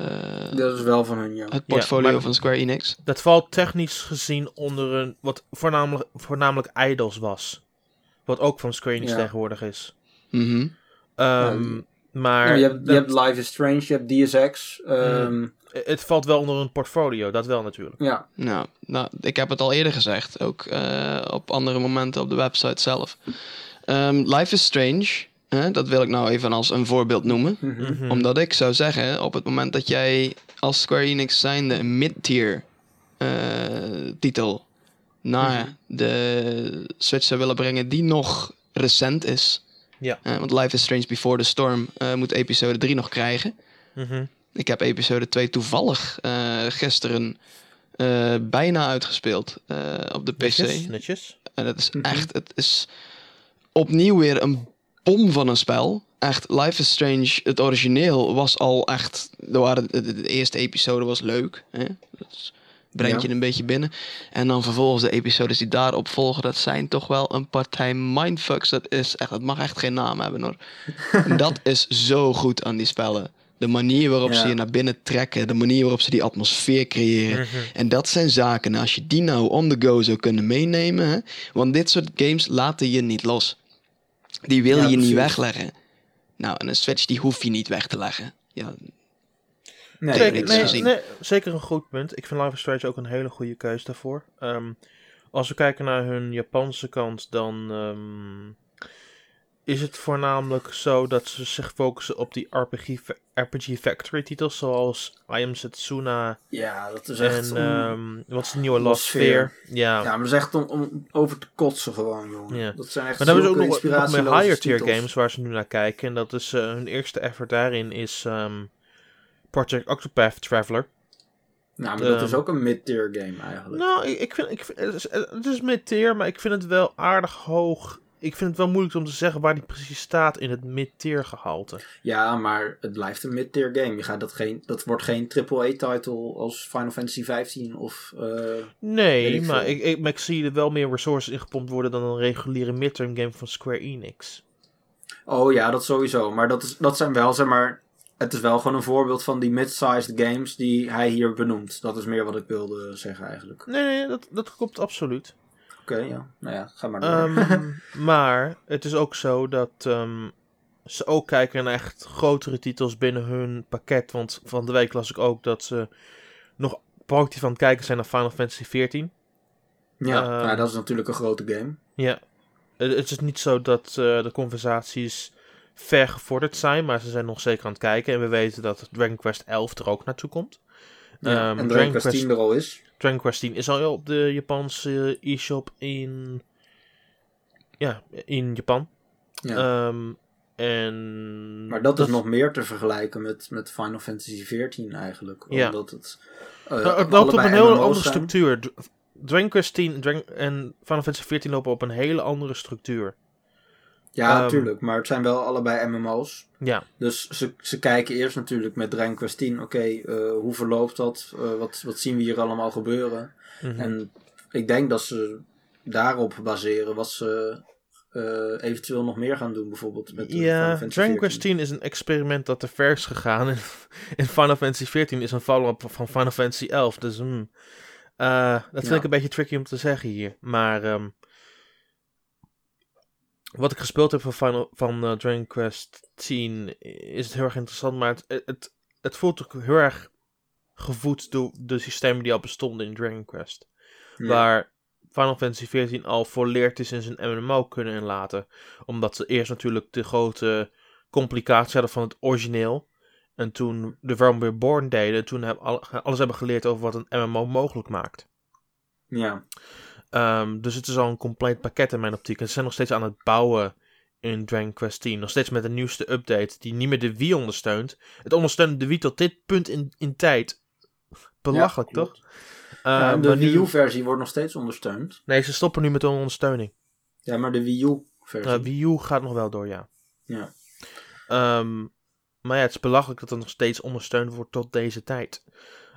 Dat is wel van hun, ja. het portfolio van Square Enix? dat valt technisch gezien onder een, wat voornamelijk, voornamelijk Idols was. Wat ook van Square Enix Ja. tegenwoordig is. Mhm. Ehm, maar Ja, je, hebt, je dat- hebt Life is Strange, je hebt DSX. ehm, het valt wel onder een portfolio, dat wel natuurlijk. Ja, Nou, nou, ik heb het al eerder gezegd, ook eh, op andere momenten op de website zelf. Ehm, Life is Strange, hè, dat wil ik nou even als een voorbeeld noemen. mhm. Mhm. Omdat ik zou zeggen, op het moment dat jij als Square Enix zijnde een mid-tier eh, titel naar Mhm. de Switch zou willen brengen die nog recent is. Ja. Eh, want Life is Strange Before the Storm eh, moet episode 3 nog krijgen. Mhm. Ik heb episode 2 toevallig eh, gisteren eh, bijna uitgespeeld eh, op de PC. Netjes, netjes. En het is Mhm. echt, het is opnieuw weer een bom van een spel. Echt, Life is Strange, het origineel was al echt, er waren, de, eerste episode was leuk. Hè? Dat brengt Ja. je een beetje binnen. En dan vervolgens de episodes die daarop volgen, dat zijn toch wel een partij mindfucks. Dat is echt, dat mag echt geen naam hebben hoor. en dat is zo goed aan die spellen. De manier waarop ze je naar binnen trekken, de manier waarop ze die atmosfeer creëren. Mhm. En dat zijn zaken, als je die nou on the go zou kunnen meenemen, hè, want dit soort games laten je niet los. Die wil Ja, je niet wegleggen. Nou, en een Switch die hoef je niet weg te leggen. Ja, Nee, nee, zeker een goed punt. Ik vind Life is Strange ook een hele goede keuze daarvoor. Ehm, als we kijken naar hun Japanse kant, dan ehm, is het voornamelijk zo dat ze zich focussen op die RPG, RPG Factory titels, zoals I Am Setsuna Ja, dat is echt... en ehm, wat is de nieuwe Lost Sphere. Ja. ja, maar dat is echt om, om over te kotsen gewoon, jongen. Ja. Dat zijn echt Maar dan hebben ze ook nog, nog meer higher tier titels. games waar ze nu naar kijken. En dat is eh, hun eerste effort daarin is ehm, Project Octopath Traveler. Nou, maar dat Ehm, is ook een mid-tier game eigenlijk. Nou, ik, ik vind, ik vind het is, het is mid-tier, maar ik vind het wel aardig hoog. Ik vind het wel moeilijk om te zeggen waar die precies staat in het mid-tier gehalte. Ja, maar het blijft een mid-tier game. Je gaat dat, geen, dat wordt geen AAA-title als Final Fantasy 15 of... eh, Nee, ik maar ik, ik, maar ik zie er wel meer resources in gepompt worden dan een reguliere midterm game van Square Enix. Oh ja, dat sowieso. Maar dat, is, dat zijn wel, zeg maar... Het is wel gewoon een voorbeeld van die mid-sized games die hij hier benoemt. Dat is meer wat ik wilde zeggen eigenlijk. Nee, nee, dat, dat klopt absoluut. Oké, ja. Nou ja, ga maar door. Ehm, maar het is ook zo dat ehm, ze ook kijken naar echt grotere titels binnen hun pakket. Want van de week las ik ook dat ze nog proactief aan het kijken zijn naar Final Fantasy XIV. ja, ehm, nou, dat is natuurlijk een grote game. Ja, het het is niet zo dat eh, de conversaties ver gevorderd zijn, maar ze zijn nog zeker aan het kijken. En we weten dat Dragon Quest 11 er ook naartoe komt. Ja, en Dragon Dragon Quest Quest- 10 er al is. Dragon Quest 10 is al op de Japanse e-shop in... Ja, in Japan. Ja. Ehm, en... maar dat, is nog meer te vergelijken met, met Final Fantasy 14 eigenlijk. Ja. Omdat het... eh, Nou, het loopt op een MMO's andere zijn. structuur. Dr- Dragon Quest 10 Dragon- en Final Fantasy 14 lopen op een hele andere structuur. Ja, Ehm, tuurlijk. Maar het zijn wel allebei MMO's. Ja, Dus ze, ze kijken eerst natuurlijk met Dragon Quest 10. Oké, eh, hoe verloopt dat? Eh, wat, wat zien we hier allemaal gebeuren? mhm. En ik denk dat ze daarop baseren wat ze eh, eventueel nog meer gaan doen. Bijvoorbeeld met Ja, Dragon 14. Quest 10 is een experiment dat te ver is gegaan. En, Final Fantasy 14 is een follow-up van Final Fantasy 11. Dus hmm, dat vind Ja. ik een beetje tricky om te zeggen hier. Maar ehm, wat ik gespeeld heb van, Final, van eh, Dragon Quest 10 is het heel erg interessant. Maar het, het, het voelt ook heel erg gevoed door de systemen die al bestonden in Dragon Quest. Ja. Waar Final Fantasy XIV al volleerd is in zijn MMO kunnen inlaten. Omdat ze eerst natuurlijk de grote complicatie hadden van het origineel. En toen de Realm Reborn deden. En toen hebben al- alles hebben geleerd over wat een MMO mogelijk maakt. Ja. Ehm, dus het is al een compleet pakket in mijn optiek. En ze zijn nog steeds aan het bouwen in Dragon Quest 10. Nog steeds met de nieuwste update die niet meer de Wii ondersteunt. Het ondersteunt de Wii tot dit punt in, in tijd. Belachelijk, Ja, toch? Ja, Ehm, de Wii U-versie wordt nog steeds ondersteund. Nee, ze stoppen nu met de ondersteuning. Ja, maar de Wii U-versie. Uh, Wii U gaat nog wel door, ja. Ja. Ehm, maar ja, het is belachelijk dat er nog steeds ondersteund wordt tot deze tijd.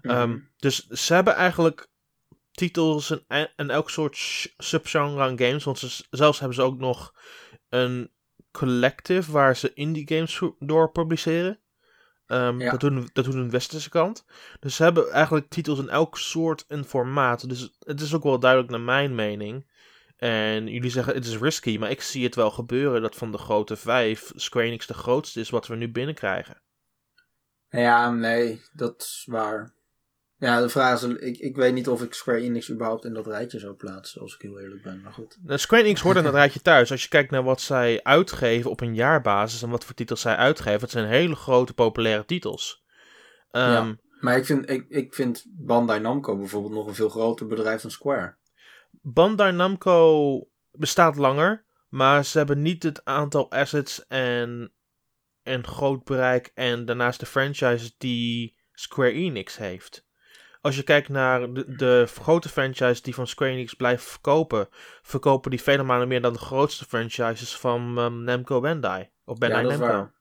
Mhm. dus ze hebben eigenlijk titels en, en elk soort subgenre aan games. Want ze, zelfs hebben ze ook nog een collective waar ze indie games door publiceren. Ehm, Ja. dat, doen, dat doen een westerse kant. Dus ze hebben eigenlijk titels in elk soort en formaat. Dus het is ook wel duidelijk naar mijn mening. En jullie zeggen het is risky, maar ik zie het wel gebeuren dat van de grote vijf Square Enix de grootste is wat we nu binnenkrijgen. Ja, nee, dat is waar. Ja, de vraag is, ik, ik weet niet of ik Square Enix überhaupt in dat rijtje zou plaatsen, als ik heel eerlijk ben. Maar goed. Nou, Square Enix hoort in het rijtje thuis. Als je kijkt naar wat zij uitgeven op een jaarbasis en wat voor titels zij uitgeven, het zijn hele grote populaire titels. Ehm, Ja. Maar ik vind, ik, ik vind Bandai Namco bijvoorbeeld nog een veel groter bedrijf dan Square. Bandai Namco bestaat langer, maar ze hebben niet het aantal assets en, en groot bereik en daarnaast de franchises die Square Enix heeft. Als je kijkt naar de, de grote franchises die van Square Enix blijven verkopen, verkopen die vele malen meer dan de grootste franchises van ehm, Namco Bandai. Of Bandai ja, dat is Namco. waar.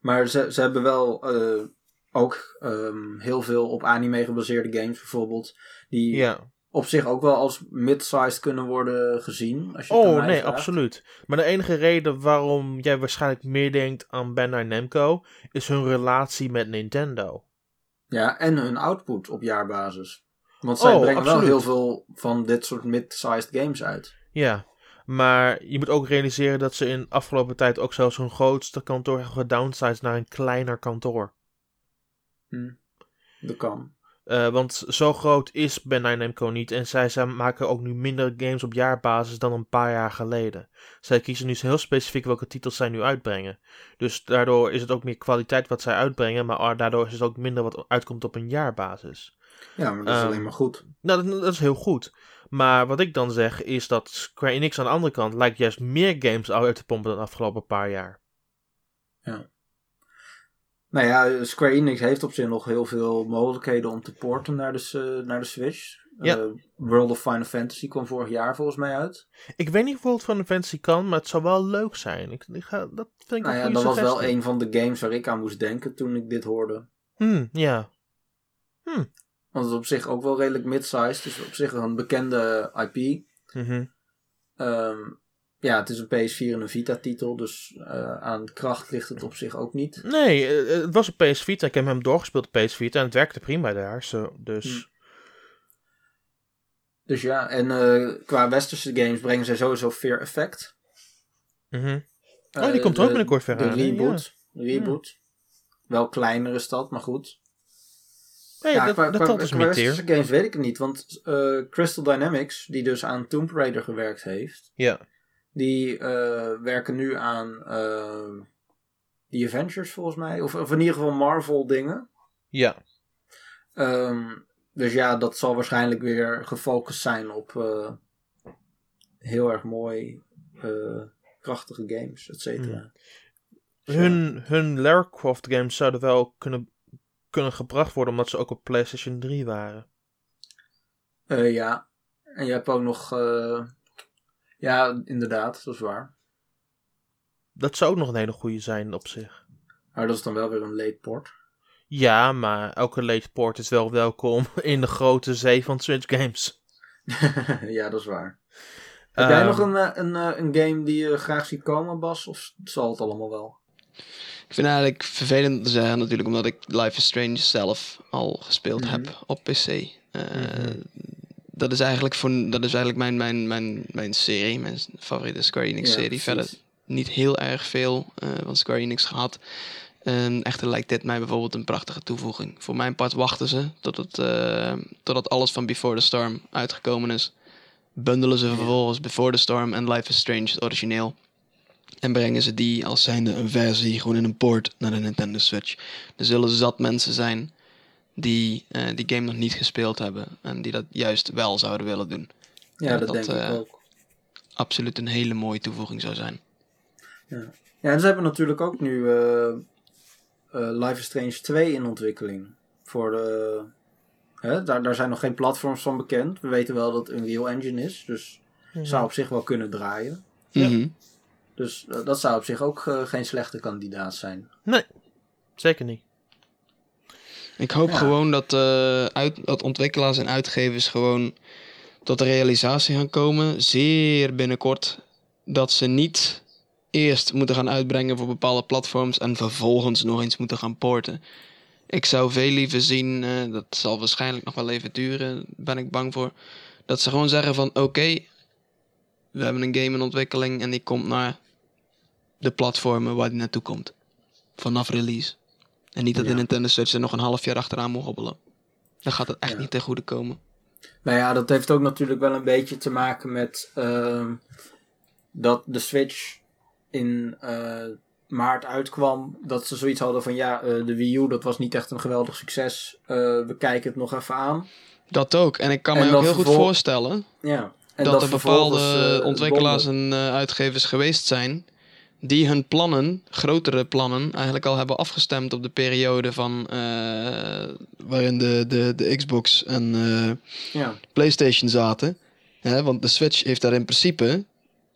Maar ze, ze hebben wel eh, ook ehm, heel veel op anime gebaseerde games bijvoorbeeld. Die op zich ook wel als mid-sized kunnen worden gezien. Als je Oh, nee, vraagt. absoluut. Maar de enige reden waarom jij waarschijnlijk meer denkt aan Bandai Namco is hun relatie met Nintendo. Ja, en hun output op jaarbasis. Want zij Oh, brengen wel heel veel van dit soort mid-sized games uit. Ja, maar je moet ook realiseren dat ze in afgelopen tijd ook zelfs hun grootste kantoor hebben gedownsized naar een kleiner kantoor. Hm. Dat kan. Eh, want zo groot is Bandai Namco niet en zij, zij maken ook nu minder games op jaarbasis dan een paar jaar geleden. Zij kiezen nu heel specifiek welke titels zij nu uitbrengen. Dus daardoor is het ook meer kwaliteit wat zij uitbrengen, maar daardoor is het ook minder wat uitkomt op een jaarbasis. Ja, maar dat is Ehm, alleen maar goed. Nou, dat, dat is heel goed. Maar wat ik dan zeg is dat Square Enix aan de andere kant lijkt juist meer games uit te pompen dan de afgelopen paar jaar. Nou ja, Square Enix heeft op zich nog heel veel mogelijkheden om te porten naar de, naar de Switch. Ja. Eh, World of Final Fantasy kwam vorig jaar volgens mij uit. Ik weet niet of het van een fantasy kan, maar het zou wel leuk zijn. Ik, ik ga, dat vind ik Nou ja, dat was wel een van de games waar ik aan moest denken toen ik dit hoorde. Hmm, ja. Want het is op zich ook wel redelijk mid-sized. Is op zich een bekende IP. Mhm. Ehm, ja, het is een PS4 en een Vita-titel. Dus eh, aan kracht ligt het op zich ook niet. Nee, eh, het was op PS Vita. Ik heb hem doorgespeeld op PS Vita en het werkte prima daar. Zo, dus... Hmm. Dus ja, en eh, qua westerse games brengen zij sowieso Fear Effect. Mhm. Eh, Oh, die komt er ook binnenkort weer De reboot. Reboot. Wel kleinere stad, maar goed. Nee, ja, dat, qua, dat qua, westerse games weet ik het niet. Want eh, Crystal Dynamics, die dus aan Tomb Raider gewerkt heeft... Ja. Die eh, werken nu aan eh The Avengers volgens mij. Of, of in ieder geval Marvel dingen. Ja. Ehm, dus ja, dat zal waarschijnlijk weer gefocust zijn op eh, heel erg mooi, eh, krachtige games, et cetera. Dus ja. Hun, hun Lara Croft games zouden wel kunnen, kunnen gebracht worden omdat ze ook op PlayStation 3 waren. Ja, en je hebt ook nog... ja, inderdaad, dat is waar. Dat zou ook nog een hele goede zijn op zich. Maar dat is dan wel weer een late port. Ja, maar elke late port is wel welkom in de grote zee van Switch games. ja, dat is waar. Heb jij Ehm, nog een, eh, een, eh, een game die je graag ziet komen, Bas? Of zal het allemaal wel? Ik vind het eigenlijk vervelend te zeggen, natuurlijk, omdat ik Life is Strange zelf al gespeeld Mhm. heb op PC. Eh, Mhm. Dat, is eigenlijk voor, dat is eigenlijk mijn, mijn, mijn, mijn serie, mijn favoriete Square Enix serie. Verder niet heel erg veel eh, van Square Enix gehad. En echter lijkt dit mij bijvoorbeeld een prachtige toevoeging. Voor mijn part wachten ze tot het, eh, totdat alles van Before the Storm uitgekomen is. Bundelen ze vervolgens Before the Storm en Life is Strange, het origineel. En brengen ze die als zijnde een versie gewoon in een port naar de Nintendo Switch. Er zullen zat mensen zijn die eh, die game nog niet gespeeld hebben. En die dat juist wel zouden willen doen. Ja, Ja, dat, dat, denk ik eh, ook. Absoluut een hele mooie toevoeging zou zijn. Ja, en ze hebben natuurlijk ook nu eh, eh, Life is Strange 2 in ontwikkeling. Voor de, hè, daar, daar zijn nog geen platforms van bekend. We weten wel dat het Unreal Engine is, dus zou op zich wel kunnen draaien. Ja. Mhm. Dus dat zou op zich ook geen slechte kandidaat zijn. Nee, zeker niet. Ik hoop Ja. gewoon dat, eh, uit, dat ontwikkelaars en uitgevers gewoon tot de realisatie gaan komen, zeer binnenkort, dat ze niet eerst moeten gaan uitbrengen voor bepaalde platforms en vervolgens nog eens moeten gaan porten. Ik zou veel liever zien, eh, dat zal waarschijnlijk nog wel even duren, ben ik bang voor, dat ze gewoon zeggen van oké, we hebben een game in ontwikkeling en die komt naar de platformen waar die naartoe komt. Vanaf release. En niet dat de Ja. Nintendo Switch er nog een half jaar achteraan moet hobbelen. Dan gaat het echt Ja. niet ten goede komen. Nou ja, dat heeft ook natuurlijk wel een beetje te maken met ehm, dat de Switch in eh, maart uitkwam. Dat ze zoiets hadden van ja, eh, de Wii U dat was niet echt een geweldig succes. Eh, we kijken het nog even aan. Dat ook. En ik kan En me ook dat heel goed voorstellen Ja. En dat, er bepaalde ontwikkelaars en uitgevers geweest zijn die hun plannen, grotere plannen, eigenlijk al hebben afgestemd op de periode van eh, waarin de, de, de Xbox en eh, Ja. PlayStation zaten. Hè, want de Switch heeft daar in principe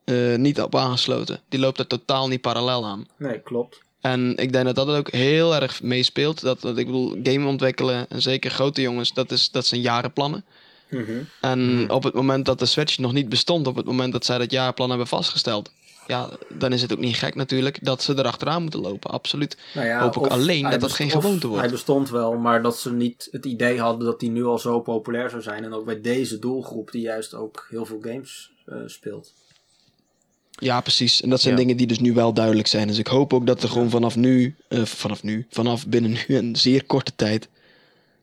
eh, niet op aangesloten. Die loopt er totaal niet parallel aan. Nee, klopt. En ik denk dat dat ook heel erg meespeelt. Dat, dat ik bedoel, game ontwikkelen, en zeker grote jongens, dat, is, dat zijn jarenplannen. Mhm. En Mhm. op het moment dat de Switch nog niet bestond, op het moment dat zij dat jaarplan hebben vastgesteld, ja, dan is het ook niet gek natuurlijk dat ze erachteraan moeten lopen. Absoluut. Nou ja, Hoop ik alleen dat dat geen gewoonte wordt. Hij bestond wel, maar dat ze niet het idee hadden dat hij nu al zo populair zou zijn. En ook bij deze doelgroep die juist ook heel veel games eh, speelt. Ja, precies. En dat zijn Ja. dingen die dus nu wel duidelijk zijn. Dus ik hoop ook dat er gewoon vanaf nu, eh, vanaf nu, vanaf binnen nu een zeer korte tijd,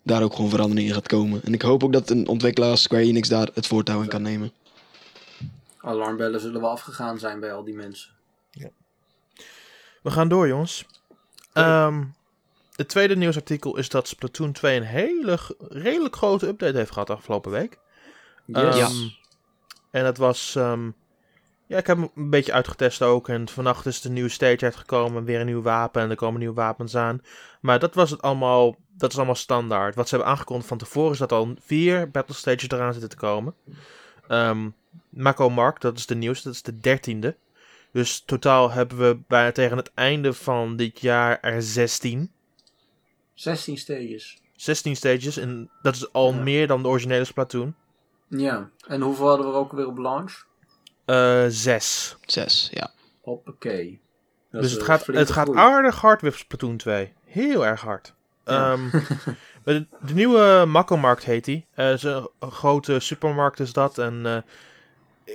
daar ook gewoon verandering in gaat komen. En ik hoop ook dat een ontwikkelaar als Square Enix daar het voortouw in kan nemen. Alarmbellen zullen wel afgegaan zijn bij al die mensen. We gaan door, jongens. Ehm, het tweede nieuwsartikel is dat Splatoon 2 een hele, redelijk grote update heeft gehad afgelopen week. Yes. Ja. Ehm, En dat was ehm, Ja, ik heb hem een beetje uitgetest ook. En vannacht is de nieuwe stage uitgekomen. Weer een nieuw wapen. En er komen nieuwe wapens aan. Maar dat was het allemaal. Dat is allemaal standaard. Wat ze hebben aangekondigd van tevoren is dat al vier battle stages eraan zitten te komen. Ehm Mako Mark, dat is de nieuwste. Dat is de dertiende. Dus totaal hebben we bijna tegen het einde van dit jaar er 16. 16 stages. 16 stages. En dat is al Ja. meer dan de originele Splatoon. Ja. En hoeveel hadden we er ook weer op launch? Eh zes. Zes, ja. Hoppakee. Dat Dus het gaat, het gaat aardig hard with Splatoon 2. Heel erg hard. Ja. Ehm, de, de nieuwe Makko-markt heet die. Eh, is een, een grote supermarkt is dat. En eh,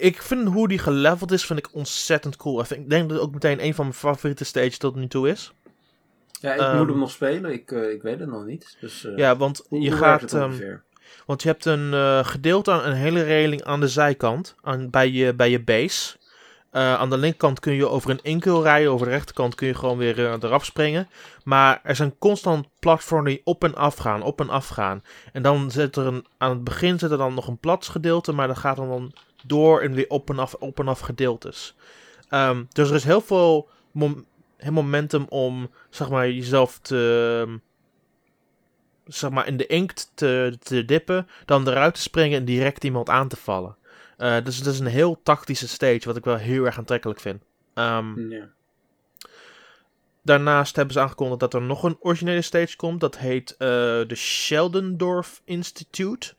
ik vind hoe die geleveld is, vind ik ontzettend cool. Ik denk dat het ook meteen een van mijn favoriete stages tot nu toe is. Ja, ik Ehm, moet hem nog spelen. Ik, eh, ik weet het nog niet. Dus, eh, Ja, want je gaat... ehm? Want je hebt een eh, gedeelte aan een hele reling aan de zijkant, aan, bij, je, bij je base. Aan de linkerkant kun je over een inkel rijden, over de rechterkant kun je gewoon weer eraf springen. Maar er zijn constant platformen die op en af gaan, op en af gaan. En dan zit er een, aan het begin zit er dan nog een plats gedeelte, maar dat gaat dan, dan door in weer op en af, op en af gedeeltes. Ehm, dus er is heel veel mom- momentum om, zeg maar, jezelf te zeg maar, in de inkt te, te dippen, dan eruit te springen en direct iemand aan te vallen. Eh, dus het is een heel tactische stage, wat ik wel heel erg aantrekkelijk vind. Ehm, Ja. Daarnaast hebben ze aangekondigd dat er nog een originele stage komt. Dat heet eh, de Sheldendorf Institute.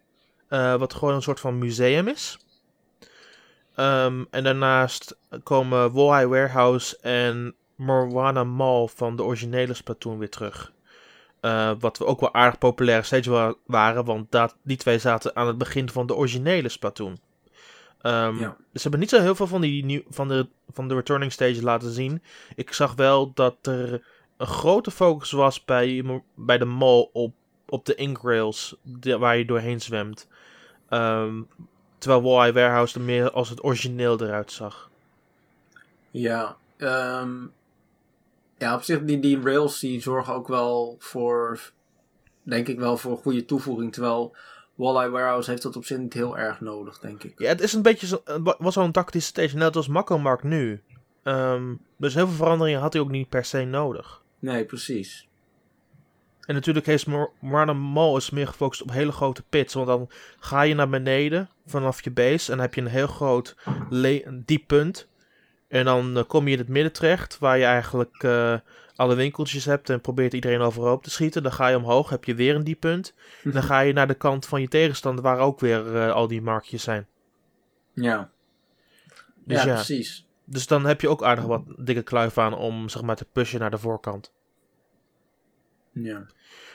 eh, wat gewoon een soort van museum is. Ehm, en daarnaast komen Walleye Warehouse en Moana Mall van de originele Splatoon weer terug. Eh, wat we ook wel aardig populaire stages wa- waren, want dat, die twee zaten aan het begin van de originele Splatoon. Ja. Dus ze hebben niet zo heel veel van, die nieuw, van, de, van de returning stages laten zien. Ik zag wel dat er een grote focus was bij, bij de mall op, op de inkrails waar je doorheen zwemt. Ehm, terwijl Walleye Warehouse er meer als het origineel eruit zag. Ja, ehm, ja, op zich die, die rails die zorgen ook wel voor, denk ik wel, voor goede toevoeging. Terwijl Walleye Warehouse heeft dat op zich niet heel erg nodig, denk ik. Ja, het is een beetje zo, was wel een tactische stage, net als Makko Mark nu. Ehm, dus heel veel veranderingen had hij ook niet per se nodig. Nee, precies. En natuurlijk heeft Moana Mall is meer gefocust op hele grote pits. Want dan ga je naar beneden vanaf je base. En dan heb je een heel groot een diep punt. En dan eh, kom je in het midden terecht. Waar je eigenlijk eh, alle winkeltjes hebt. En probeert iedereen overhoop te schieten. Dan ga je omhoog. Heb je weer een diep punt. En dan ga je naar de kant van je tegenstander. Waar ook weer eh, al die markjes zijn. Ja, Dus ja, ja, precies. dus dan heb je ook aardig wat dikke kluif aan. Om zeg maar te pushen naar de voorkant. Ja.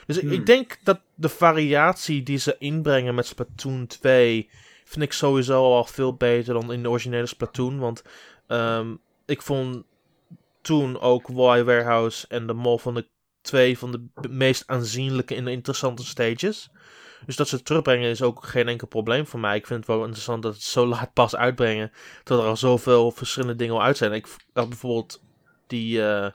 Dus ik- Hmm. ik denk dat de variatie die ze inbrengen met Splatoon 2 vind ik sowieso al veel beter dan in de originele Splatoon. Want ehm, ik vond toen ook Walleye Warehouse en de Mall van de twee van de meest aanzienlijke en interessante stages. Dus dat ze het terugbrengen is ook geen enkel probleem voor mij. Ik vind het wel interessant dat het zo laat pas uitbrengen. Dat er al zoveel verschillende dingen al uit zijn. Ik had bijvoorbeeld die, eh,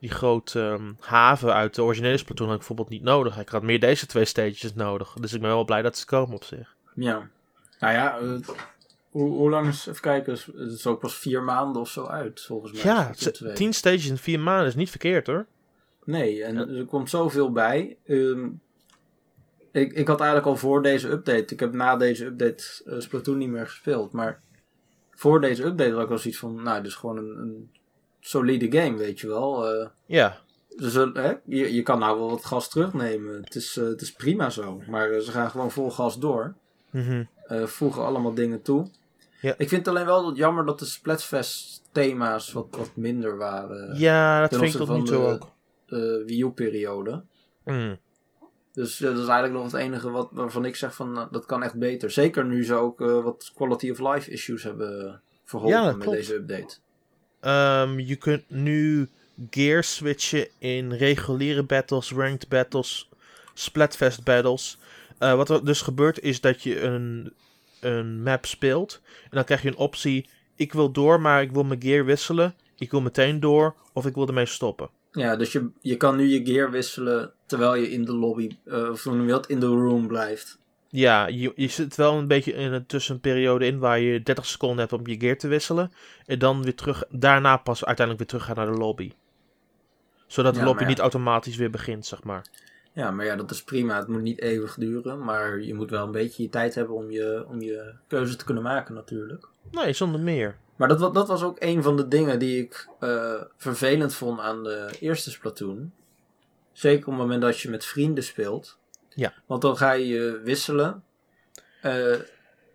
die grote ehm, haven uit de originele Splatoon had ik bijvoorbeeld niet nodig. Ik had meer deze twee stages nodig. Dus ik ben wel blij dat ze komen op zich. Ja. Nou ja, eh, hoe, hoe lang is, even kijken, is- het is ook pas vier maanden of zo uit, volgens mij. Ja, Splatoon ze- 2. 10 stages in 4 maanden is niet verkeerd hoor. Nee, en er komt zoveel bij. Ehm, ik, ik had eigenlijk al voor deze update, ik heb na deze update eh, Splatoon niet meer gespeeld, maar voor deze update had ik wel zoiets van, nou, is gewoon een, een solide game, weet je wel. Eh, Ja, dus, eh, hè, je, je kan nou wel wat gas terugnemen, het is, eh, het is prima zo, maar ze gaan gewoon vol gas door. Mhm. voegen allemaal dingen toe. Ja. Ik vind het alleen wel dat jammer dat de Splatfest thema's wat, wat minder waren. ja dat vind ik tot nu toe ook. De Wii U periode. Mm. Dus dat is eigenlijk nog het enige wat, waarvan ik zeg van dat kan echt beter. Zeker nu ze ook wat quality of life issues hebben verholpen Ja, met deze update. Ehm, je kunt nu gear switchen in reguliere battles, ranked battles, Splatfest battles. Eh, wat er dus gebeurt is dat je een, een map speelt. En dan krijg je een optie. Ik wil door, maar ik wil mijn gear wisselen. Ik wil meteen door of ik wil ermee stoppen. Ja, dus je, je kan nu je gear wisselen terwijl je in de lobby, eh, of in de room blijft. Ja, je, je zit wel een beetje in een tussenperiode in waar je 30 seconden hebt om je gear te wisselen. En dan weer terug, daarna pas uiteindelijk weer terug gaan naar de lobby. Zodat de Ja, lobby ja. niet automatisch weer begint, zeg maar. Ja, maar ja, dat is prima. Het moet niet eeuwig duren. Maar je moet wel een beetje je tijd hebben om je, om je keuze te kunnen maken natuurlijk. Nee, zonder meer. Maar dat, dat was ook een van de dingen die ik eh, vervelend vond aan de eerste Splatoon. Zeker op het moment dat je met vrienden speelt. Ja. Want dan ga je wisselen. eh,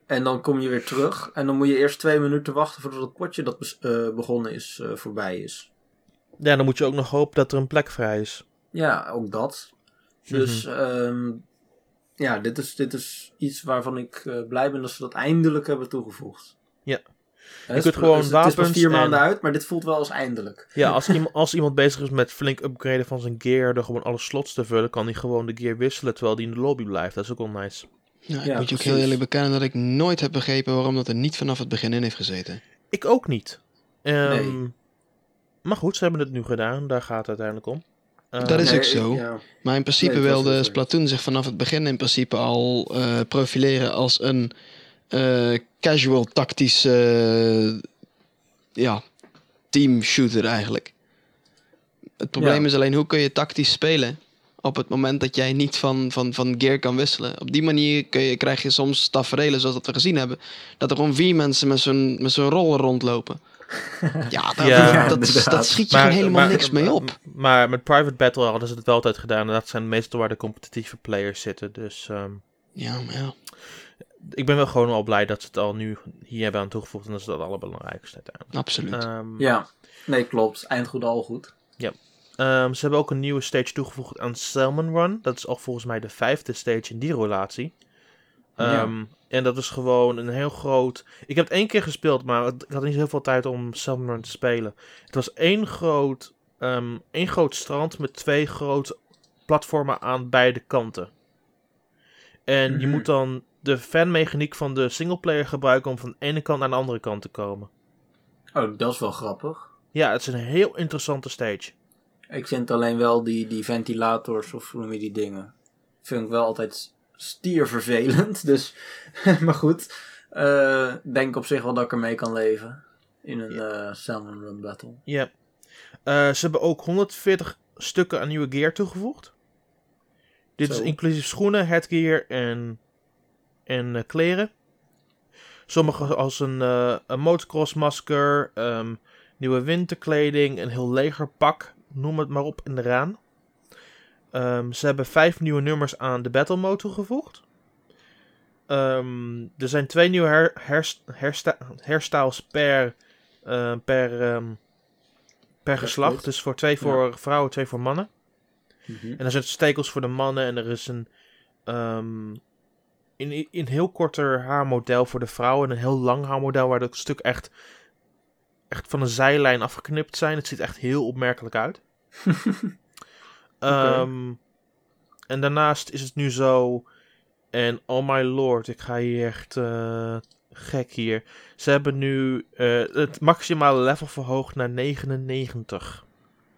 en dan kom je weer terug. En dan moet je eerst twee minuten wachten voordat het potje dat eh, begonnen is eh, voorbij is. Ja, dan moet je ook nog hopen dat er een plek vrij is. Ja, ook dat. Dus ehm, ja, dit is, dit is iets waarvan ik blij ben dat ze dat eindelijk hebben toegevoegd. Ja. Je kunt Spl- gewoon het is pas wapens vier maanden en- uit, maar dit voelt wel als eindelijk. Ja, als, iemand, als iemand bezig is met flink upgraden van zijn gear, door gewoon alle slots te vullen, kan hij gewoon de gear wisselen terwijl die in de lobby blijft. Dat is ook wel nice. Ja, ik Ja, moet je ook heel eerlijk bekennen dat ik nooit heb begrepen waarom dat er niet vanaf het begin in heeft gezeten. Ik ook niet. Ehm, Nee. Maar goed, ze hebben het nu gedaan. Daar gaat het uiteindelijk om. Ehm, Dat is Nee, ook zo. ik- ja. Maar in principe Nee, het wilde. Splatoon zich vanaf het begin in principe al eh, profileren als een eh, casual tactische eh, ja, team shooter eigenlijk. Het probleem Ja. is alleen hoe kun je tactisch spelen op het moment dat jij niet van, van, van gear kan wisselen. Op die manier kun je, krijg je soms tafereelen zoals dat we gezien hebben. Dat er gewoon vier mensen met zo'n, met zo'n roller rondlopen. Ja, dat, Ja, dat, dat, schiet je helemaal niks mee op. Maar met Private Battle hadden ze het wel altijd gedaan. En dat zijn meestal waar de competitieve players zitten. Dus ehm, Ja, maar ja. Ik ben wel gewoon al blij dat ze het al nu hier hebben aan toegevoegd. En dat is het allerbelangrijkste uiteindelijk. Absoluut. Ehm, ja, nee, klopt. Eind goed, al goed. ehm, ze hebben ook een nieuwe stage toegevoegd aan Salmon Run. Dat is al volgens mij de vijfde stage in die relatie. Ja. Ehm, En dat is gewoon een heel groot... Ik heb het één keer gespeeld, maar ik had niet heel veel tijd om Salmon Run te spelen. Het was één groot, ehm, één groot strand met twee grote platformen aan beide kanten. En je Mhm. moet dan de fanmechaniek van de singleplayer gebruiken om van de ene kant naar de andere kant te komen. Oh, dat is wel grappig. Ja, het is een heel interessante stage. Ik vind alleen wel die, die ventilators, of hoe noem je die dingen, vind ik wel altijd stiervervelend. Dus, maar goed, eh, denk op zich wel dat ik ermee kan leven in een eh Salmon Run Battle. Ja. Eh, ze hebben ook 140 stukken aan nieuwe gear toegevoegd. Dit is inclusief schoenen, headgear en, en eh, kleren. Sommige als een, eh een motocross masker, ehm, nieuwe winterkleding, een heel legerpak, noem het maar op en eraan. Ehm, ze hebben vijf nieuwe nummers aan de battle mode toegevoegd. Ehm, er zijn twee nieuwe her, hersta- hairstyles per, eh, per, per geslacht. Dus voor twee voor vrouwen, twee voor mannen. En er zijn stekels voor de mannen en er is een in, in heel korter haarmodel voor de vrouwen en een heel lang haarmodel waar de stuk echt, echt van een zijlijn afgeknipt zijn. Het ziet echt heel opmerkelijk uit. Ehm, en daarnaast is het nu zo, en oh my lord, ik ga hier echt eh, gek hier. Ze hebben nu eh, het maximale level verhoogd naar 99.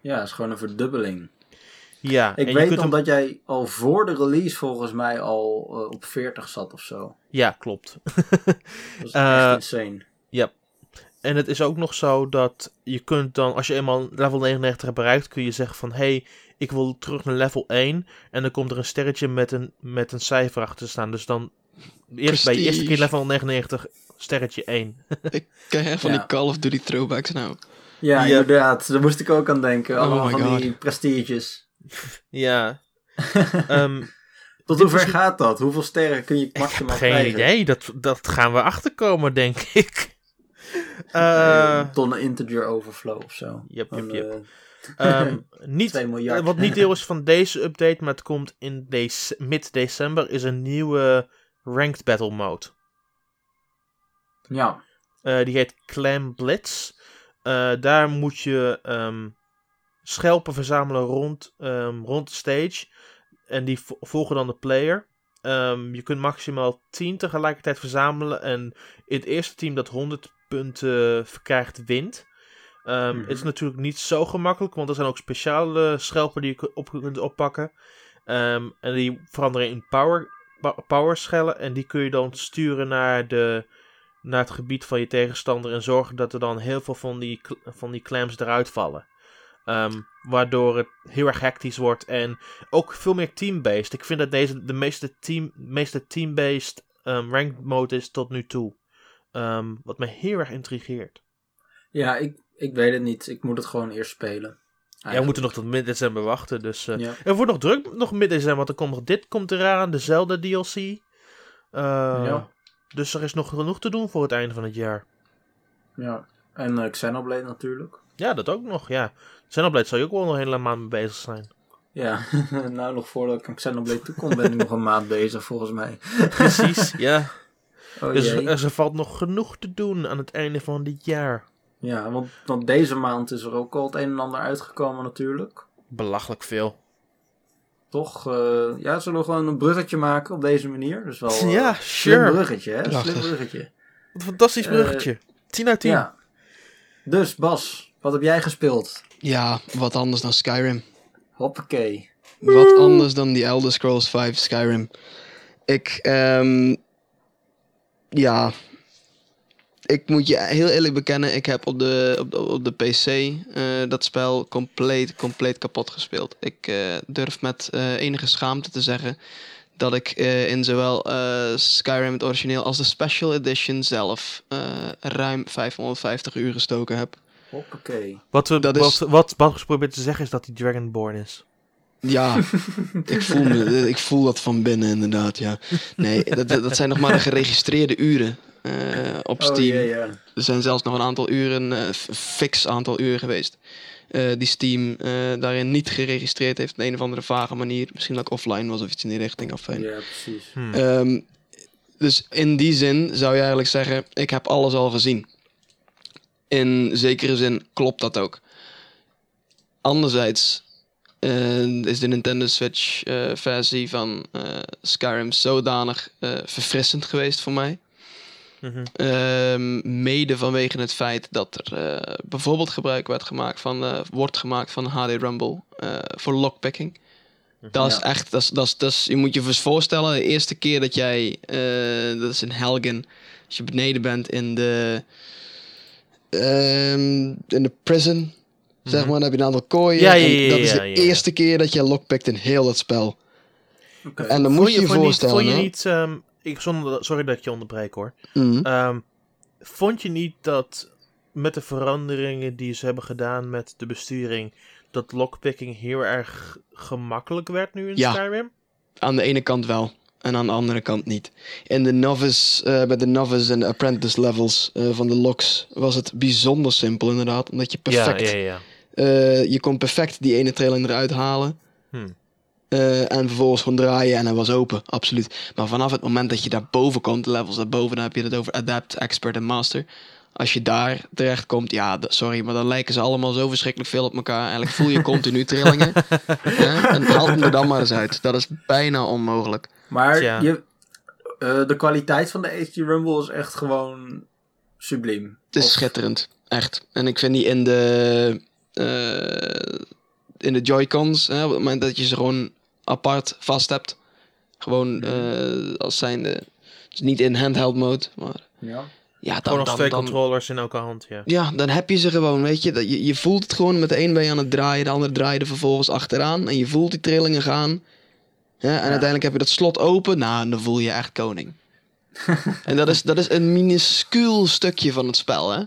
Ja, dat is gewoon een verdubbeling. Ja, Ik weet kunt nog hem- dat jij al voor de release volgens mij al eh, op 40 zat of zo. Ja, klopt. Dat is Eh, echt insane. En het is ook nog zo dat je kunt dan, als je eenmaal level 99 hebt bereikt, kun je zeggen van hé, hey, ik wil terug naar level 1. En dan komt er een sterretje met een, met een cijfer achter te staan. Dus dan eerst bij je eerste keer level 99 sterretje 1. Ik van Ja. die Call of Duty throwbacks nou. Ja, ja. inderdaad. Daar moest ik ook aan denken. Oh Allemaal my van God. die prestiges. ja. Ehm, Tot Dit hoe ver is- gaat dat? Hoeveel sterren kun je ik heb maximaal geen krijgen? idee. Dat, dat gaan we achterkomen, denk ik. Eh, Een tonnen integer overflow of zo. Yep, yep, yep. eh, niet, 2 miljard. eh, wat niet deel is van deze update, maar het komt in dece- mid-december, is een nieuwe Ranked Battle Mode. ja. Eh, die heet Clam Blitz. Eh, daar moet je ehm, schelpen verzamelen rond, ehm, rond de stage. En die vo- volgen dan de player. Ehm, je kunt maximaal 10 tegelijkertijd verzamelen. En het eerste team dat 100 punten verkrijgt, wint. Ehm, Mhm. Het is natuurlijk niet zo gemakkelijk, want er zijn ook speciale schelpen die je op kunt oppakken. En die veranderen in power, powerschellen en die kun je dan sturen naar, de, naar het gebied van je tegenstander en zorgen dat er dan heel veel van die, van die clams eruit vallen. Ehm, waardoor het heel erg hectisch wordt en ook veel meer team-based. Ik vind dat deze de meeste, team, meeste team-based ehm, ranked mode is tot nu toe. Ehm, wat me heel erg intrigeert. Ja, ik, ik weet het niet. Ik moet het gewoon eerst spelen. Ja, we moeten nog tot mid-december wachten, dus... Ja. Er wordt nog druk nog mid-december, want er komt nog dit komt eraan, de Zelda DLC. Eh, Ja. Dus er is nog genoeg te doen voor het einde van het jaar. ja. En eh, Xenoblade natuurlijk. Ja, dat ook nog, ja. Xenoblade zou je ook wel nog een hele maand mee bezig zijn. Ja, nou nog voordat ik aan Xenoblade toe kom, ben ik nog een maand bezig volgens mij. Precies, ja. Oh Dus jee. er, er valt nog genoeg te doen aan het einde van dit jaar. Ja, want, want deze maand is er ook al het een en ander uitgekomen natuurlijk. Belachelijk veel. Toch? eh, ja, zullen we gewoon een bruggetje maken op deze manier? Dus wel eh, Ja, slim sure. bruggetje, hè? Slim bruggetje. Wat een fantastisch Eh, bruggetje. 10 uit 10. Ja. Dus Bas, wat heb jij gespeeld? Ja, wat anders dan Skyrim. Hoppakee. Wat anders dan die Elder Scrolls 5 Skyrim. Ik, ehm, ja. Ik moet je heel eerlijk bekennen, ik heb op de, op de, op de PC eh, dat spel compleet, compleet kapot gespeeld. Ik eh, durf met eh, enige schaamte te zeggen dat ik in zowel Skyrim het origineel als de Special Edition zelf ruim 550 uur gestoken heb. Hoppakee. Wat, we, Dat wat, is- wat Bas probeert te zeggen is dat hij Dragonborn is. Ja, ik voel, me, ik voel dat van binnen inderdaad, ja. Nee, dat, dat zijn nog maar de geregistreerde uren eh, op Oh Steam. ja. Er zijn zelfs nog een aantal uren, eh, f- fix aantal uren geweest. eh, die Steam eh, daarin niet geregistreerd heeft op een of andere vage manier. Misschien dat ik offline was of iets in die richting. Afijn. Ja, precies. Hm. Ehm, dus in die zin zou je eigenlijk zeggen, ik heb alles al gezien. In zekere zin klopt dat ook. Anderzijds eh, is de Nintendo Switch eh, versie van eh, Skyrim zodanig eh, verfrissend geweest voor mij. Mhm. Ehm, mede vanwege het feit dat er eh, bijvoorbeeld gebruik werd gemaakt van, eh, wordt gemaakt van HD Rumble eh, voor lockpicking. Dat is Ja. echt, dat is, dat is, dat is, je moet je eens voorstellen, de eerste keer dat jij, eh, dat is in Helgen, als je beneden bent in de, ehm, in de prison, zeg Mhm. maar, dan heb je een aantal kooien. Ja, ja, en ja, dat is de ja, ja. eerste keer dat je lockpikt in heel dat spel. Oké. En dan Vond moet je je vond voorstellen. Niet, vond je niet... ehm, ik, zonder, dat- sorry dat ik je onderbreek hoor. Mhm. Ehm, vond je niet dat met de veranderingen die ze hebben gedaan met de besturing... dat lockpicking heel erg gemakkelijk werd nu in Ja. Skyrim? Aan de ene kant wel. En aan de andere kant niet. In de novice, eh, bij de novice en de apprentice levels eh, van de locks was het bijzonder simpel inderdaad. Omdat je perfect, Ja, ja, ja. eh, je kon perfect die ene trailing eruit halen. Hm. eh, en vervolgens gewoon draaien en hij was open, absoluut. Maar vanaf het moment dat je daar boven komt, de levels daarboven, dan heb je het over Adapt, Expert en Master. Als je daar terecht komt, ja, sorry, maar dan lijken ze allemaal zo verschrikkelijk veel op elkaar. Eigenlijk voel je continu trillingen. hè? En haal hem er dan maar eens uit. Dat is bijna onmogelijk. Maar je, eh, de kwaliteit van de HD Rumble is echt gewoon subliem. Het is Of- schitterend, echt. En ik vind die in de, eh, in de Joy-Cons, hè, op het moment dat je ze gewoon apart vast hebt, gewoon eh, als zijnde, dus niet in handheld mode, maar Ja. Ja, Gewoon dan, als dan, twee dan, controllers in elke hand, ja. ja, dan heb je ze gewoon, weet je. Dat je, je voelt het gewoon, met de een ben je aan het draaien, de andere draai je er vervolgens achteraan en je voelt die trillingen gaan. Ja, en uiteindelijk heb je dat slot open, nou, en dan voel je je echt koning. en dat is, dat is een minuscuul stukje van het spel, hè.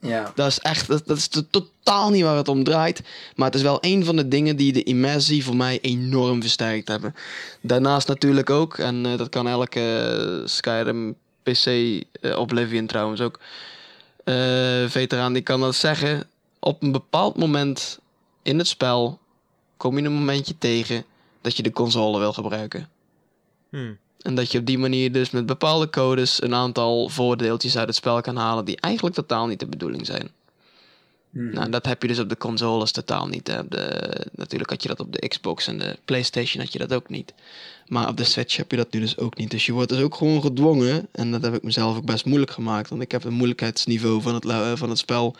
Ja. Dat is echt, dat, dat is to- totaal niet waar het om draait. Maar het is wel een van de dingen die de immersie voor mij enorm versterkt hebben. Daarnaast natuurlijk ook, en eh, dat kan elke eh, Skyrim PC, eh, Oblivion trouwens ook, eh, veteraan die kan dat zeggen. Op een bepaald moment in het spel kom je een momentje tegen dat je de console wil gebruiken. Hm. En dat je op die manier dus met bepaalde codes een aantal voordeeltjes uit het spel kan halen die eigenlijk totaal niet de bedoeling zijn. Hm. Nou, dat heb je dus op de consoles totaal niet. De, natuurlijk had je dat op de Xbox en de PlayStation had je dat ook niet. Maar op de Switch heb je dat nu dus ook niet. Dus je wordt dus ook gewoon gedwongen. En dat heb ik mezelf ook best moeilijk gemaakt. Want ik heb het moeilijkheidsniveau van het, eh, van het spel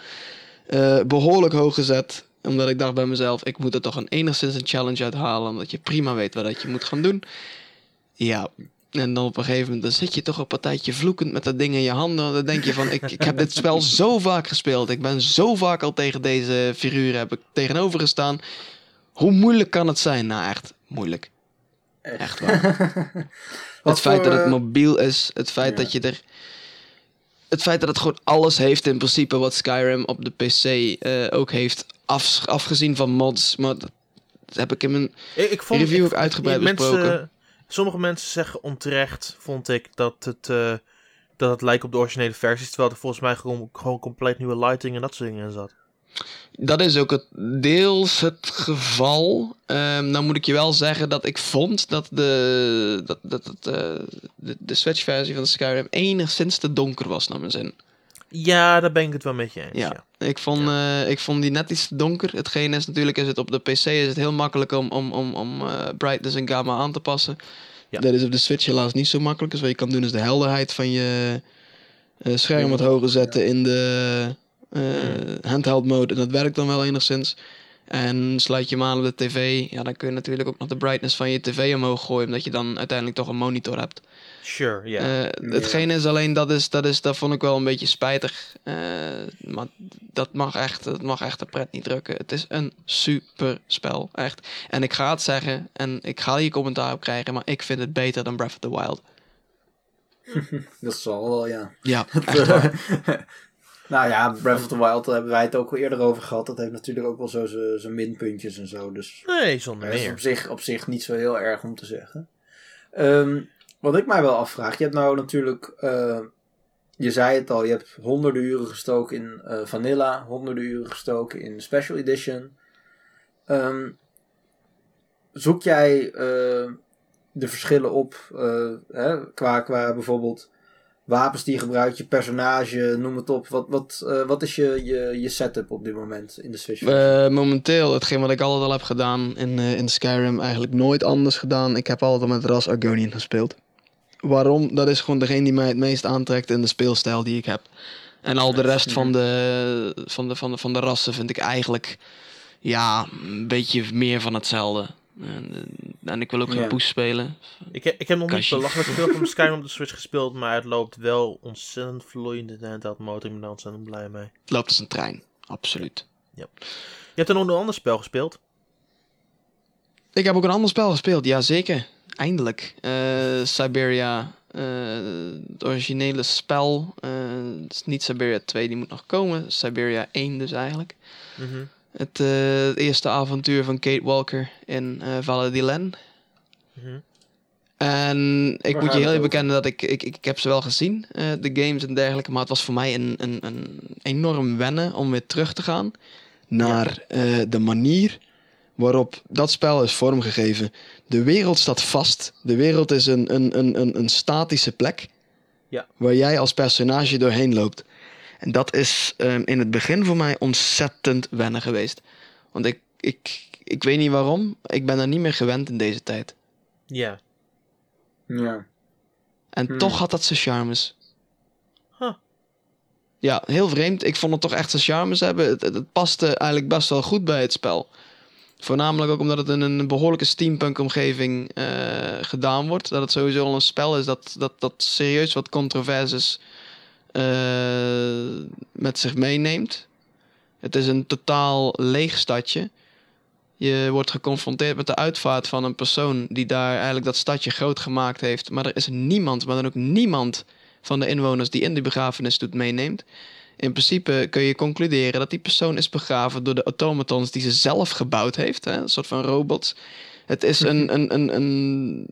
eh, behoorlijk hoog gezet. Omdat ik dacht bij mezelf, ik moet er toch een enigszins een challenge uithalen. Omdat je prima weet wat dat je moet gaan doen. Ja, En dan op een gegeven moment dan zit je toch een partijtje vloekend met dat ding in je handen. Dan denk je van, ik, ik heb dit spel zo vaak gespeeld. Ik ben zo vaak al tegen deze figuren heb ik tegenover gestaan. Hoe moeilijk kan het zijn? Nou, echt moeilijk. Echt waar. Het feit voor, dat het eh, mobiel is, het feit ja. dat je er. Het feit dat het gewoon alles heeft in principe wat Skyrim op de PC eh, ook heeft. Af, afgezien van mods. Maar dat heb ik in mijn Ik, ik vond, review ik- ook uitgebreid mensen, besproken. Sommige mensen zeggen onterecht, vond ik, dat het, eh, dat het lijkt op de originele versies. Terwijl er volgens mij gewoon, gewoon compleet nieuwe lighting en dat soort dingen in zat. Dat is ook het, deels het geval. Ehm nou moet ik je wel zeggen dat ik vond dat de, dat, dat, eh, de, de Switch-versie van Skyrim enigszins te donker was naar mijn zin. Ja, daar ben ik het wel met je eens. Ja, Ja. Ik, vond, eh, ik vond die net iets donker. Hetgeen is natuurlijk, is het op de PC is het heel makkelijk om, om, om, om eh, brightness en gamma aan te passen. Ja. Dat is op de Switch helaas niet zo makkelijk. Dus wat je kan doen is de helderheid van je eh, scherm wat hoger zetten in de eh, handheld mode. En dat werkt dan wel enigszins. En sluit je hem aan op de tv, ja, dan kun je natuurlijk ook nog de brightness van je tv omhoog gooien. Omdat je dan uiteindelijk toch een monitor hebt. Sure, ja. Eh, hetgeen is alleen, dat, is, dat, is, dat vond ik wel een beetje spijtig. Eh, maar dat mag, echt, dat mag echt de pret niet drukken. Het is een super spel, echt. En ik ga het zeggen, en ik ga hier commentaar op krijgen, maar ik vind het beter dan Breath of the Wild. Dat zal wel, ja. Ja, echt waar. nou ja, Breath of the Wild daar hebben wij het ook al eerder over gehad. Dat heeft natuurlijk ook wel zo zijn minpuntjes en zo. Dus nee, zonder dat is meer. op zich, op zich niet zo heel erg om te zeggen. Ehm, wat ik mij wel afvraag. Je hebt nou natuurlijk... eh, je zei het al, je hebt honderden uren gestoken in eh, Vanilla. Honderden uren gestoken in Special Edition. Ehm, zoek jij eh, de verschillen op hè, qua, qua bijvoorbeeld wapens die je gebruikt, je personage, noem het op. Wat, wat, wat is je, je, je setup op dit moment in de Switch? Momenteel, hetgeen wat ik altijd al heb gedaan in, in Skyrim, eigenlijk nooit anders gedaan. Ik heb altijd al met Ras Argonian gespeeld. Waarom? Dat is gewoon degene die mij het meest aantrekt in de speelstijl die ik heb. En al de rest van de, van de, van de, van de rassen vind ik eigenlijk ja, een beetje meer van hetzelfde. En, en ik wil ook geen Ja. poes spelen. Ik, he- ik heb nog niet belachelijk veel van Skyrim op de Switch gespeeld, maar het loopt wel ontzettend vloeiend in de handheld motor. Ik ben daar ontzettend blij mee. Het loopt als een trein, absoluut. Je hebt er nog een ander spel gespeeld. Ik heb ook een ander spel gespeeld, ja zeker. Eindelijk. Eh, Siberia, eh, het originele spel. eh, het is niet Siberia 2, die moet nog komen. Siberia 1 dus eigenlijk. Mhm. Het, eh, het eerste avontuur van Kate Walker in eh Valle d'Ilen. Mhm. En ik Waar moet je heel even bekennen dat ik, ik, ik, ik heb ze wel gezien, eh, de games en dergelijke. Maar het was voor mij een, een, een enorm wennen om weer terug te gaan naar eh, de manier waarop dat spel is vormgegeven. De wereld staat vast. De wereld is een, een, een, een, een statische plek Ja. waar jij als personage doorheen loopt. En dat is ehm, in het begin voor mij ontzettend wennen geweest. Want ik, ik, ik weet niet waarom. Ik ben er niet meer gewend in deze tijd. Ja. Ja. En Hmm. toch had dat zijn charmes. Huh. Ja, heel vreemd. Ik vond het toch echt zijn charmes hebben. Het, het, het paste eigenlijk best wel goed bij het spel. Voornamelijk ook omdat het in een behoorlijke steampunk omgeving eh, gedaan wordt. Dat het sowieso al een spel is dat, dat, dat serieus wat controversies eh, met zich meeneemt. Het is een totaal leeg stadje. Je wordt geconfronteerd met de uitvaart van een persoon die daar eigenlijk dat stadje groot gemaakt heeft. Maar er is niemand, maar dan ook niemand van de inwoners die in die begrafenis doet meeneemt. In principe kun je concluderen dat die persoon is begraven door de automatons die ze zelf gebouwd heeft. Hè? Een soort van robots. Het is een, een, een, een.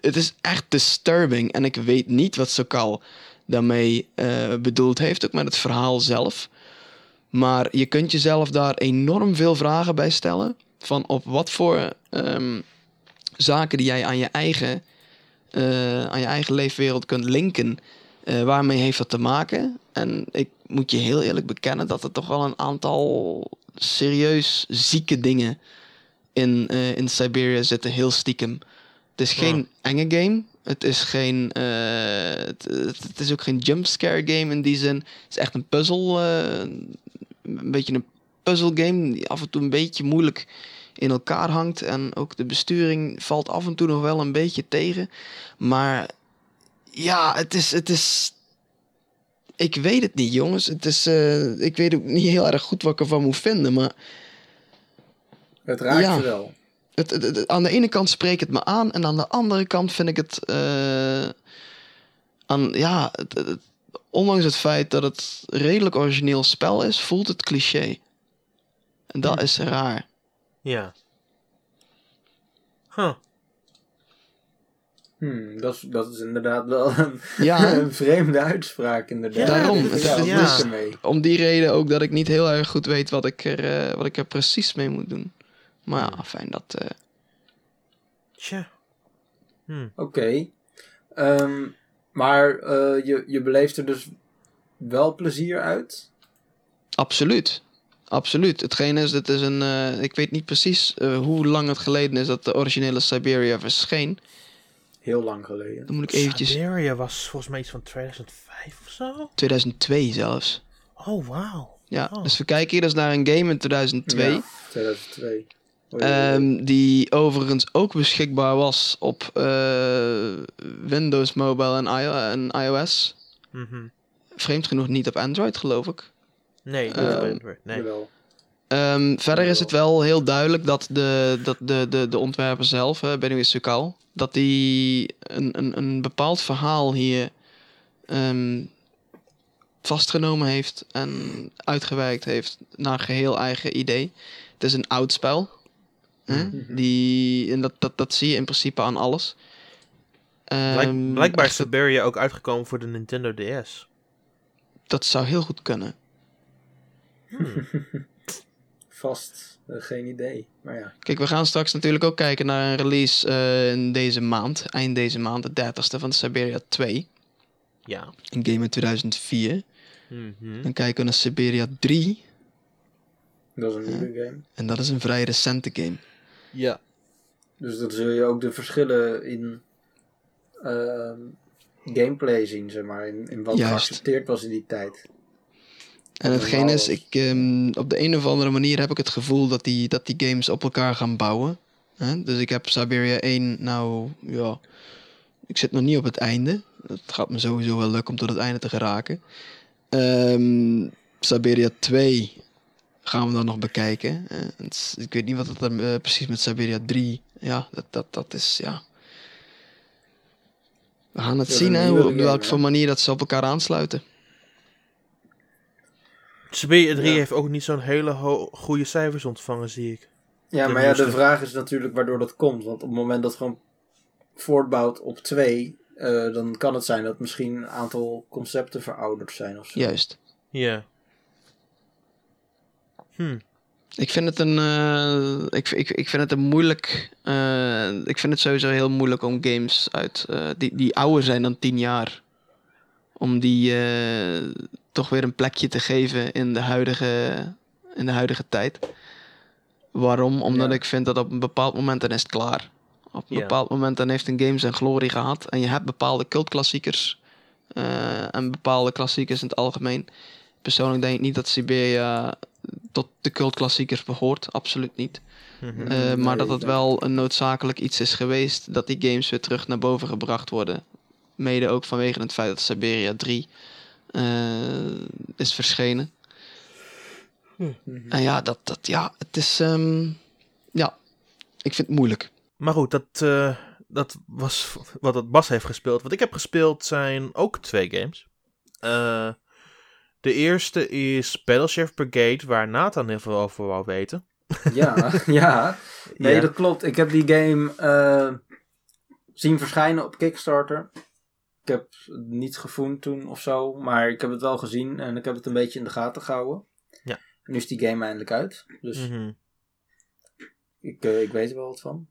Het is echt disturbing. En ik weet niet wat Sokal daarmee eh, bedoeld heeft, ook met het verhaal zelf. Maar je kunt jezelf daar enorm veel vragen bij stellen. Van op wat voor ehm, zaken die jij aan je eigen, eh, aan je eigen leefwereld kunt linken. eh, waarmee heeft dat te maken? En ik moet je heel eerlijk bekennen dat er toch wel een aantal serieus zieke dingen in, eh, in Siberia zitten, heel stiekem. Het is geen enge game. Het is geen. eh, het, is ook geen jumpscare game in die zin. Het is echt een puzzel. eh, een beetje een puzzle game. Die af en toe een beetje moeilijk in elkaar hangt. En ook de besturing valt af en toe nog wel een beetje tegen. Maar ja, het is. Het is ik weet het niet, jongens. Het is, eh, ik weet ook niet heel erg goed wat ik ervan moet vinden. Maar Het raakt Ja. je wel. het, het- het- aan de ene kant spreekt het me aan. En aan de andere kant vind ik het. eh, aan, ja, het- het- het- ondanks het feit dat het redelijk origineel spel is, voelt het cliché. En dat Hm. is raar. Ja. Huh. Hmm, dat, is, dat is inderdaad wel een, Ja, een vreemde uitspraak inderdaad. Daarom, Ja, het- ja, het- mee? om die reden ook dat ik niet heel erg goed weet wat ik er, eh, wat ik er precies mee moet doen. Maar ja, fijn dat. eh, Tja. Hm. Oké. Ehm, maar eh, je, je beleeft er dus wel plezier uit? absoluut. Absoluut. Hetgeen is, het is een. eh, ik weet niet precies eh, hoe lang het geleden is dat de originele Siberia verscheen. Heel lang geleden. Dan moet ik eventjes. Siberia was volgens mij iets van 2005 of zo. 2002 zelfs. Oh, wauw. Ja, Oh. dus we kijken hier dus naar een game in 2002. Ja, 2002. Oei, oei, oei. ehm, die overigens ook beschikbaar was op eh, Windows Mobile en, I- en iOS. Mhm. Vreemd genoeg niet op Android, geloof ik. Nee, niet Ehm, op Android. Nee. Jawel. Ehm, verder is het wel heel duidelijk dat de, dat de, de, de ontwerper zelf, uh, Benoît Sukal, dat die een, een, een bepaald verhaal hier ehm, vastgenomen heeft en uitgewerkt heeft naar geheel eigen idee. Het is een oud spel. hè, Mhm. Die, en dat, dat, dat zie je in principe aan alles. Blijk- Ehm, blijkbaar is Siberia ook uitgekomen voor de Nintendo DS. dat zou heel goed kunnen. Hmm. Vast eh, geen idee. Maar ja. Kijk, we gaan straks natuurlijk ook kijken naar een release eh, in deze maand. Eind deze maand, de 30ste van Siberia 2. ja. Een game in 2004. Mhm. Dan kijken we naar Siberia 3. Dat is een nieuwe game. En dat is een vrij recente game. Ja. Dus dan zul je ook de verschillen in ehm, gameplay zien, zeg maar. In, in wat Juist. geaccepteerd was in die tijd. En hetgeen is, ik, ehm, op de een of andere manier heb ik het gevoel dat die, dat die games op elkaar gaan bouwen. Hè? Dus ik heb Siberia 1, nou ja, ik zit nog niet op het einde. Het gaat me sowieso wel lukken om tot het einde te geraken. Ehm Siberia 2 gaan we dan nog bekijken. Het ik weet niet wat het er eh, precies met Siberia 3, ja, dat, dat, dat is, ja... We gaan het zien, hè, op welke manier dat ze op elkaar aansluiten. Siberia 3 Ja. heeft ook niet zo'n hele goede cijfers ontvangen, zie ik. Ja, De maar ja, de vraag is natuurlijk waardoor dat komt. Want op het moment dat het gewoon voortbouwt op twee, eh, dan kan het zijn dat misschien een aantal concepten verouderd zijn of zo. Juist. Ja. Hm. Ik vind het een, eh, ik, ik, ik vind het een moeilijk, eh, ik vind het sowieso heel moeilijk om games uit, eh, die, die ouder zijn dan 10 jaar, om die eh, toch weer een plekje te geven in de huidige, in de huidige tijd. Waarom? Omdat Ja. ik vind dat op een bepaald moment dan is het klaar. Op een Ja. bepaald moment dan heeft een game zijn glorie gehad en je hebt bepaalde cultklassiekers eh, en bepaalde klassiekers in het algemeen. Persoonlijk denk ik niet dat Siberia tot de cultklassiekers behoort, absoluut niet. Mhm. Eh, Nee, maar dat het wel een noodzakelijk iets is geweest dat die games weer terug naar boven gebracht worden. Mede ook vanwege het feit dat Siberia 3 eh, is verschenen. Mhm. En ja, dat, dat, ja, het is, ehm, ja, ik vind het moeilijk. Maar goed, dat, eh, dat was wat het Bas heeft gespeeld. Wat ik heb gespeeld zijn ook twee games. Eh, de eerste is Battleship Brigade, waar Nathan heel veel over wou weten. Ja, ja. Nee, Ja. dat klopt. Ik heb die game eh, zien verschijnen op Kickstarter. Ik heb het niet gevoeld toen of zo, maar ik heb het wel gezien en ik heb het een beetje in de gaten gehouden. Ja. En nu is die game eindelijk uit, dus Mhm. ik, eh, ik weet er wel wat van.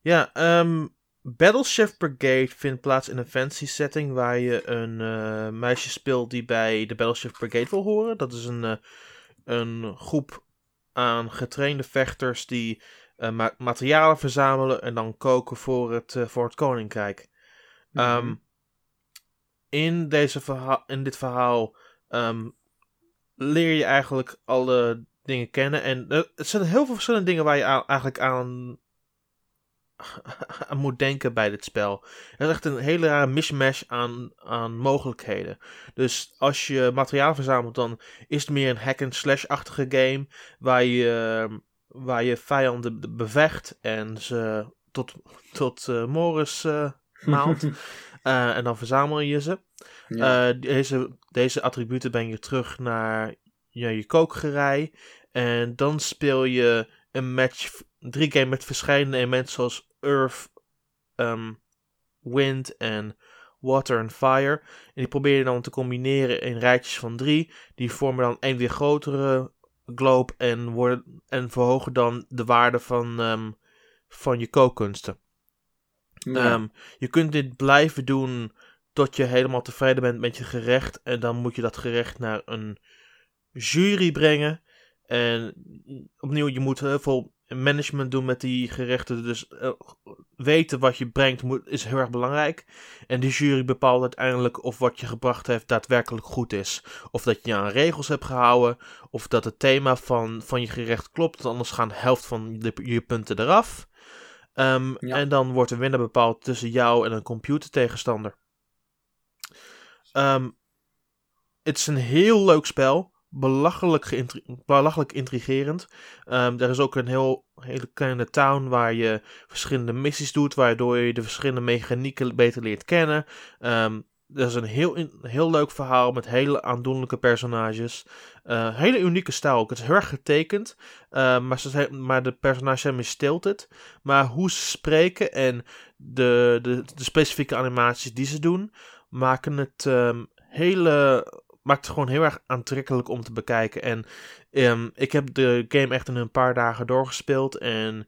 Ja, ehm, Battleship Brigade vindt plaats in een fantasy setting waar je een eh, meisje speelt die bij de Battleship Brigade wil horen. Dat is een, eh, een groep aan getrainde vechters die ma- materialen verzamelen en dan koken voor het, voor het koninkrijk. Ehm, Mhm. In, deze verha- in dit verhaal ehm, leer je eigenlijk alle dingen kennen. En er het zijn heel veel verschillende dingen waar je aan- eigenlijk aan, aan moet denken bij dit spel. Het is echt een hele rare mishmash aan, aan mogelijkheden. Dus als je materiaal verzamelt, dan is het meer een hack-and-slash-achtige game. Waar je, waar je vijanden be- bevecht en ze tot, tot eh Morris eh, maalt. Eh, en dan verzamel je ze. Ja. Eh, deze, deze attributen breng je terug naar ja, je kookgerei. En dan speel je een match, drie game met verschillende elementen zoals Earth, ehm, Wind en Water en Fire. En die probeer je dan te combineren in rijtjes van drie. Die vormen dan een weer grotere globe en, worden, en verhogen dan de waarde van, ehm, van je kookkunsten. Ehm, je kunt dit blijven doen tot je helemaal tevreden bent met je gerecht. En dan moet je dat gerecht naar een jury brengen. En opnieuw, je moet heel veel management doen met die gerechten. Dus eh, weten wat je brengt moet, is heel erg belangrijk. En die jury bepaalt uiteindelijk of wat je gebracht heeft daadwerkelijk goed is. Of dat je aan regels hebt gehouden. Of dat het thema van, van je gerecht klopt. Anders gaan de helft van je punten eraf. Ehm, Ja. En dan wordt de winnaar bepaald tussen jou en een computertegenstander. Ehm, het is een heel leuk spel. Belachelijk, geïntri- belachelijk intrigerend. Ehm, er is ook een heel, hele kleine town waar je verschillende missies doet. Waardoor je de verschillende mechanieken beter leert kennen. Er is een heel, heel leuk verhaal met hele aandoenlijke personages. Eh, hele unieke stijl ook. Het is heel erg getekend. eh, maar, ze maar de personages zijn stilted. Maar hoe ze spreken en de, de, de specifieke animaties die ze doen, maken het ehm, hele. Maakt het gewoon heel erg aantrekkelijk om te bekijken. En ehm, ik heb de game echt in een paar dagen doorgespeeld. En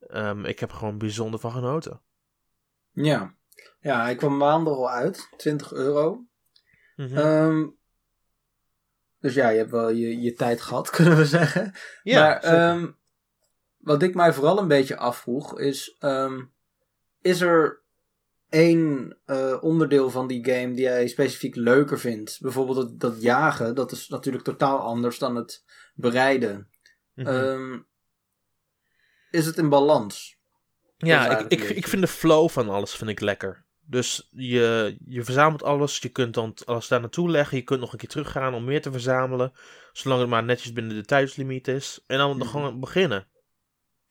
ehm, ik heb er gewoon bijzonder van genoten. ja. Ja, hij kwam maanden al uit. 20 euro. Mhm. Ehm, dus ja, je hebt wel je, je tijd gehad, kunnen we zeggen. ja, maar ehm, wat ik mij vooral een beetje afvroeg is: ehm, is er één eh, onderdeel van die game die jij specifiek leuker vindt? Bijvoorbeeld dat, dat jagen, dat is natuurlijk totaal anders dan het bereiden. Mhm. Is het in balans? Ja, ik, ik, ik vind de flow van alles vind ik lekker. Dus je, je verzamelt alles, je kunt dan alles daar naartoe leggen, je kunt nog een keer teruggaan om meer te verzamelen, zolang het maar netjes binnen de tijdslimiet is. En dan Mhm. gewoon beginnen.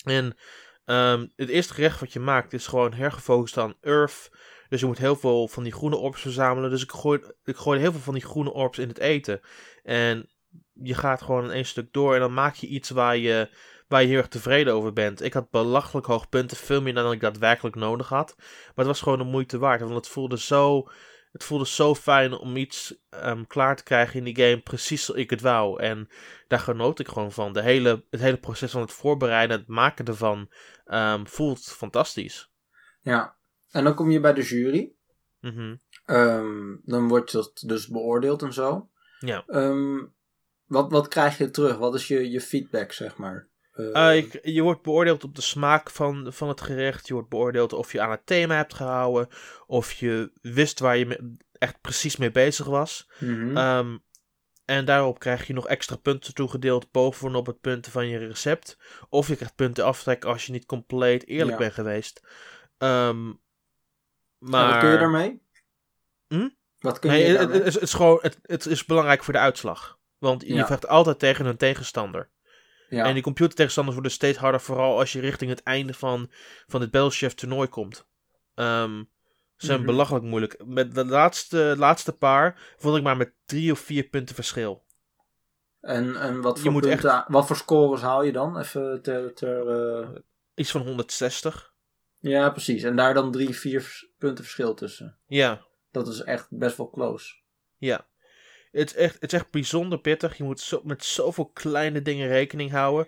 En ehm, het eerste gerecht wat je maakt is gewoon hergefocust aan Earth. Dus je moet heel veel van die groene orbs verzamelen. Dus ik gooi, ik gooi heel veel van die groene orbs in het eten. En je gaat gewoon in één stuk door en dan maak je iets waar je waar je heel erg tevreden over bent. Ik had belachelijk hoog punten, veel meer dan ik daadwerkelijk nodig had. Maar het was gewoon de moeite waard, want het voelde zo, het voelde zo fijn om iets ehm, klaar te krijgen in die game, precies zoals ik het wou. En daar genoot ik gewoon van. De hele, het hele proces van het voorbereiden, het maken ervan, ehm, voelt fantastisch. Ja. En dan kom je bij de jury. Mhm. Ehm, dan wordt dat dus beoordeeld en zo. Ja. Ehm, wat, wat krijg je terug? Wat is je, je feedback, zeg maar? Eh, Eh, je, je wordt beoordeeld op de smaak van, van het gerecht. Je wordt beoordeeld of je aan het thema hebt gehouden. Of je wist waar je me- echt precies mee bezig was. mhm. Ehm, en daarop krijg je nog extra punten toegedeeld bovenop het punten van je recept. Of je krijgt punten aftrek als je niet compleet eerlijk Ja. bent geweest. Ehm, En maar wat kun je daarmee? Hm? Wat kun Nee, je het, daarmee? het is, het is gewoon, het, het is belangrijk voor de uitslag. Want je Ja. vecht altijd tegen een tegenstander. ja. En die computertegenstanders worden steeds harder, vooral als je richting het einde van, van het Battlechef toernooi komt. Ze zijn Mhm. belachelijk moeilijk. Met de laatste, laatste paar vond ik maar met drie of vier punten verschil. En, en wat, voor wat voor scores haal je dan? Even ter... ter eh, Iets van 160. Ja, precies. En daar dan drie, vier punten verschil tussen. Ja, Dat is echt best wel close. ja. Het is echt, het is echt bijzonder pittig. Je moet zo, met zoveel kleine dingen rekening houden.